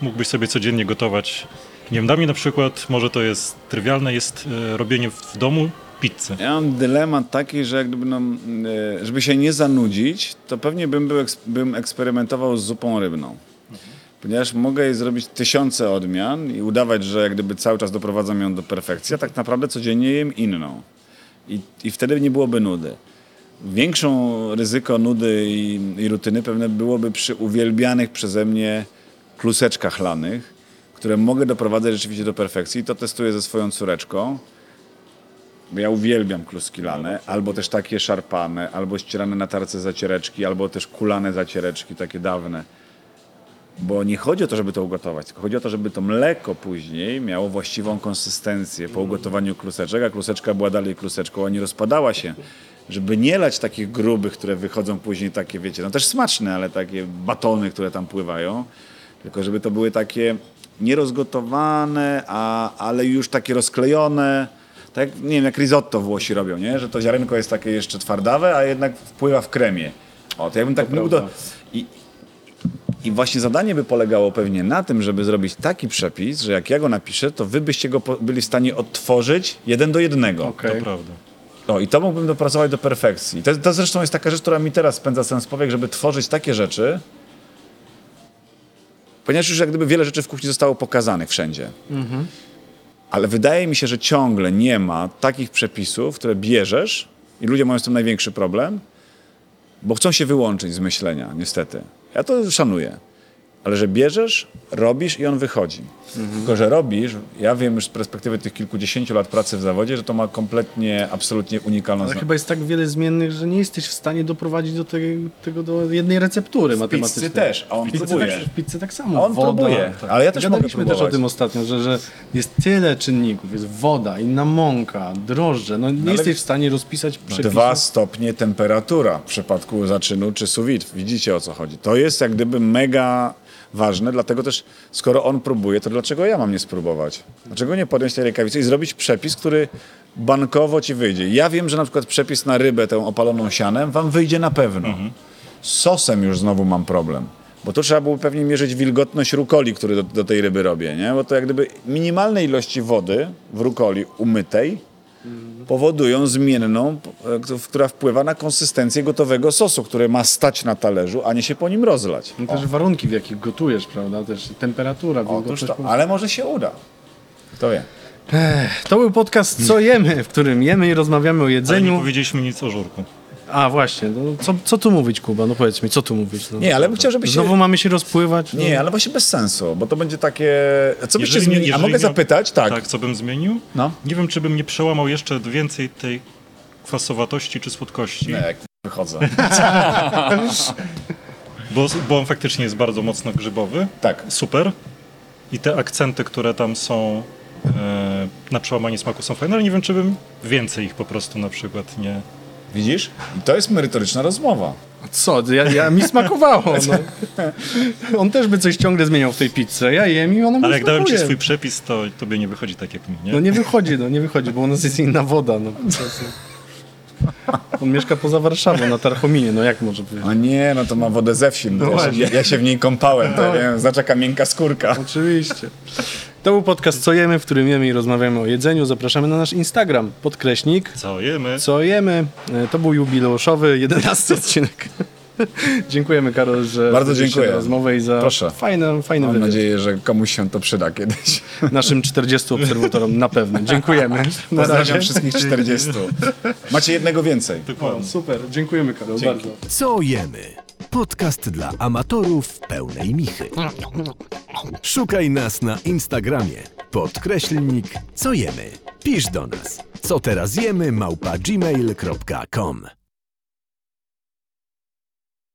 mógłbyś sobie codziennie gotować. Nie wiem, dla mnie na przykład, może to jest trywialne, jest e, robienie w, domu pizzy. Ja mam dylemat taki, że jak gdyby, no, e, żeby się nie zanudzić, to pewnie bym, był, eks- bym eksperymentował z zupą rybną. Ponieważ mogę jej zrobić tysiące odmian i udawać, że jak gdyby cały czas doprowadzam ją do perfekcji, a tak naprawdę codziennie jem inną. I, i wtedy nie byłoby nudy. Większą ryzyko nudy i, i rutyny pewne byłoby przy uwielbianych przeze mnie kluseczkach lanych, które mogę doprowadzać rzeczywiście do perfekcji. To testuję ze swoją córeczką. Bo ja uwielbiam kluski lane, albo też takie szarpane, albo ścierane na tarce zaciereczki, albo też kulane zaciereczki, takie dawne. Bo nie chodzi o to, żeby to ugotować, tylko chodzi o to, żeby to mleko później miało właściwą konsystencję po ugotowaniu kluseczek, a kluseczka była dalej kluseczką, a nie rozpadała się. Żeby nie lać takich grubych, które wychodzą później takie, wiecie, no też smaczne, ale takie batony, które tam pływają, tylko żeby to były takie nierozgotowane, a, ale już takie rozklejone. Tak, jak, nie wiem, jak risotto Włosi robią, nie? Że to ziarenko jest takie jeszcze twardawe, a jednak wpływa w kremie. O, to jakbym tak mógł do... I, I właśnie zadanie by polegało pewnie na tym, żeby zrobić taki przepis, że jak ja go napiszę, to wy byście go byli w stanie odtworzyć jeden do jednego. Okej. To prawda. O, i to mógłbym dopracować do perfekcji. To, to zresztą jest taka rzecz, która mi teraz spędza sens powiek, żeby tworzyć takie rzeczy, ponieważ już jak gdyby wiele rzeczy w kuchni zostało pokazanych wszędzie. Ale wydaje mi się, że ciągle nie ma takich przepisów, które bierzesz i ludzie mają z tym największy problem, bo chcą się wyłączyć z myślenia, niestety. Ja to szanuję. Ale że bierzesz, robisz i on wychodzi. Tylko, że robisz, ja wiem już z perspektywy tych kilkudziesięciu lat pracy w zawodzie, że to ma kompletnie, absolutnie unikalną Ale zna- chyba jest tak wiele zmiennych, że nie jesteś w stanie doprowadzić do tego, tego do jednej receptury matematycznej. pizzy też, a on w próbuje. Tak, w pizzy tak samo. A on woda. próbuje, ale ja też mogę Gadaliśmy też o próbować. tym ostatnio, że, że jest tyle czynników. Jest woda, inna mąka, drożdże. No nie ale- jesteś w stanie rozpisać przepisu. Dwa stopnie temperatura w przypadku zaczynu czy vide. Widzicie o co chodzi. To jest jak gdyby mega ważne, dlatego też skoro on próbuje, to dlaczego ja mam nie spróbować? Dlaczego nie podjąć tej rękawicy i zrobić przepis, który bankowo ci wyjdzie? Ja wiem, że na przykład przepis na rybę, tę opaloną sianem, wam wyjdzie na pewno. Z sosem już znowu mam problem. Bo tu trzeba było pewnie mierzyć wilgotność rukoli, który do, do tej ryby robię, nie? Bo to jak gdyby minimalne ilości wody w rukoli umytej powodują zmienną, e, która wpływa na konsystencję gotowego sosu, który ma stać na talerzu, a nie się po nim rozlać. No też warunki, w jakich gotujesz, prawda? Też temperatura, Otóż to, ale może się uda. Kto wie? To był podcast Co jemy, w którym jemy i rozmawiamy o Ale nie jedzeniu. powiedzieliśmy nic o żurku. A właśnie, no, co, co tu mówić, Kuba? No powiedz mi, co tu mówić? No, Nie, ale bym chciał, żeby się... Znowu mamy się rozpływać? No. Nie, ale właśnie bez sensu, bo to będzie takie... A co byście zmienili? A mogę nie- zapytać? Tak. Tak, co bym zmienił? No. Nie wiem, czy bym nie przełamał jeszcze więcej tej kwasowatości czy słodkości, Nie, jak wychodzę. (laughs) bo, bo on faktycznie jest bardzo mocno grzybowy. tak. Super. I te akcenty, które tam są e, na przełamanie smaku są fajne, ale nie wiem, czy bym więcej ich po prostu na przykład nie... Widzisz? I to jest merytoryczna rozmowa. Co? Ja, ja, mi smakowało. No. (laughs) On też by coś ciągle zmieniał w tej pizzy. Ja jem i ona mu Ale jak dałem ci smakuje. swój przepis, to tobie nie wychodzi tak jak mi, nie? No nie wychodzi, no nie wychodzi, bo u nas jest inna woda. No. Po prostu. On mieszka poza Warszawą, na Tarchominie, no jak może być? O nie, no to ma wodę ze wsi. No ja, się, właśnie. ja się w niej kąpałem, to wiem, zaczeka miękka skórka. Oczywiście. To był podcast Co jemy, w którym jemy i rozmawiamy o jedzeniu. Zapraszamy na nasz Instagram, podkreśnik. Co jemy? Co jemy? E, To był jubileuszowy 11 odcinek. (laughs) Dziękujemy Karol, że Bardzo dziękuję. na rozmowę i za Proszę. fajny, fajny Mam wywiad. nadzieję, że komuś się to przyda kiedyś. (laughs) Naszym 40 obserwatorom na pewno. Dziękujemy. Na (laughs) Pozdrawiam razie. wszystkich 40. Macie jednego więcej. Dokładnie. O, super, dziękujemy Karol, Dzięki. bardzo. Co jemy? Podcast dla amatorów pełnej michy. Szukaj nas na Instagramie. Podkreślnik Co jemy? Pisz do nas. Co teraz jemy? Małpa gmail.com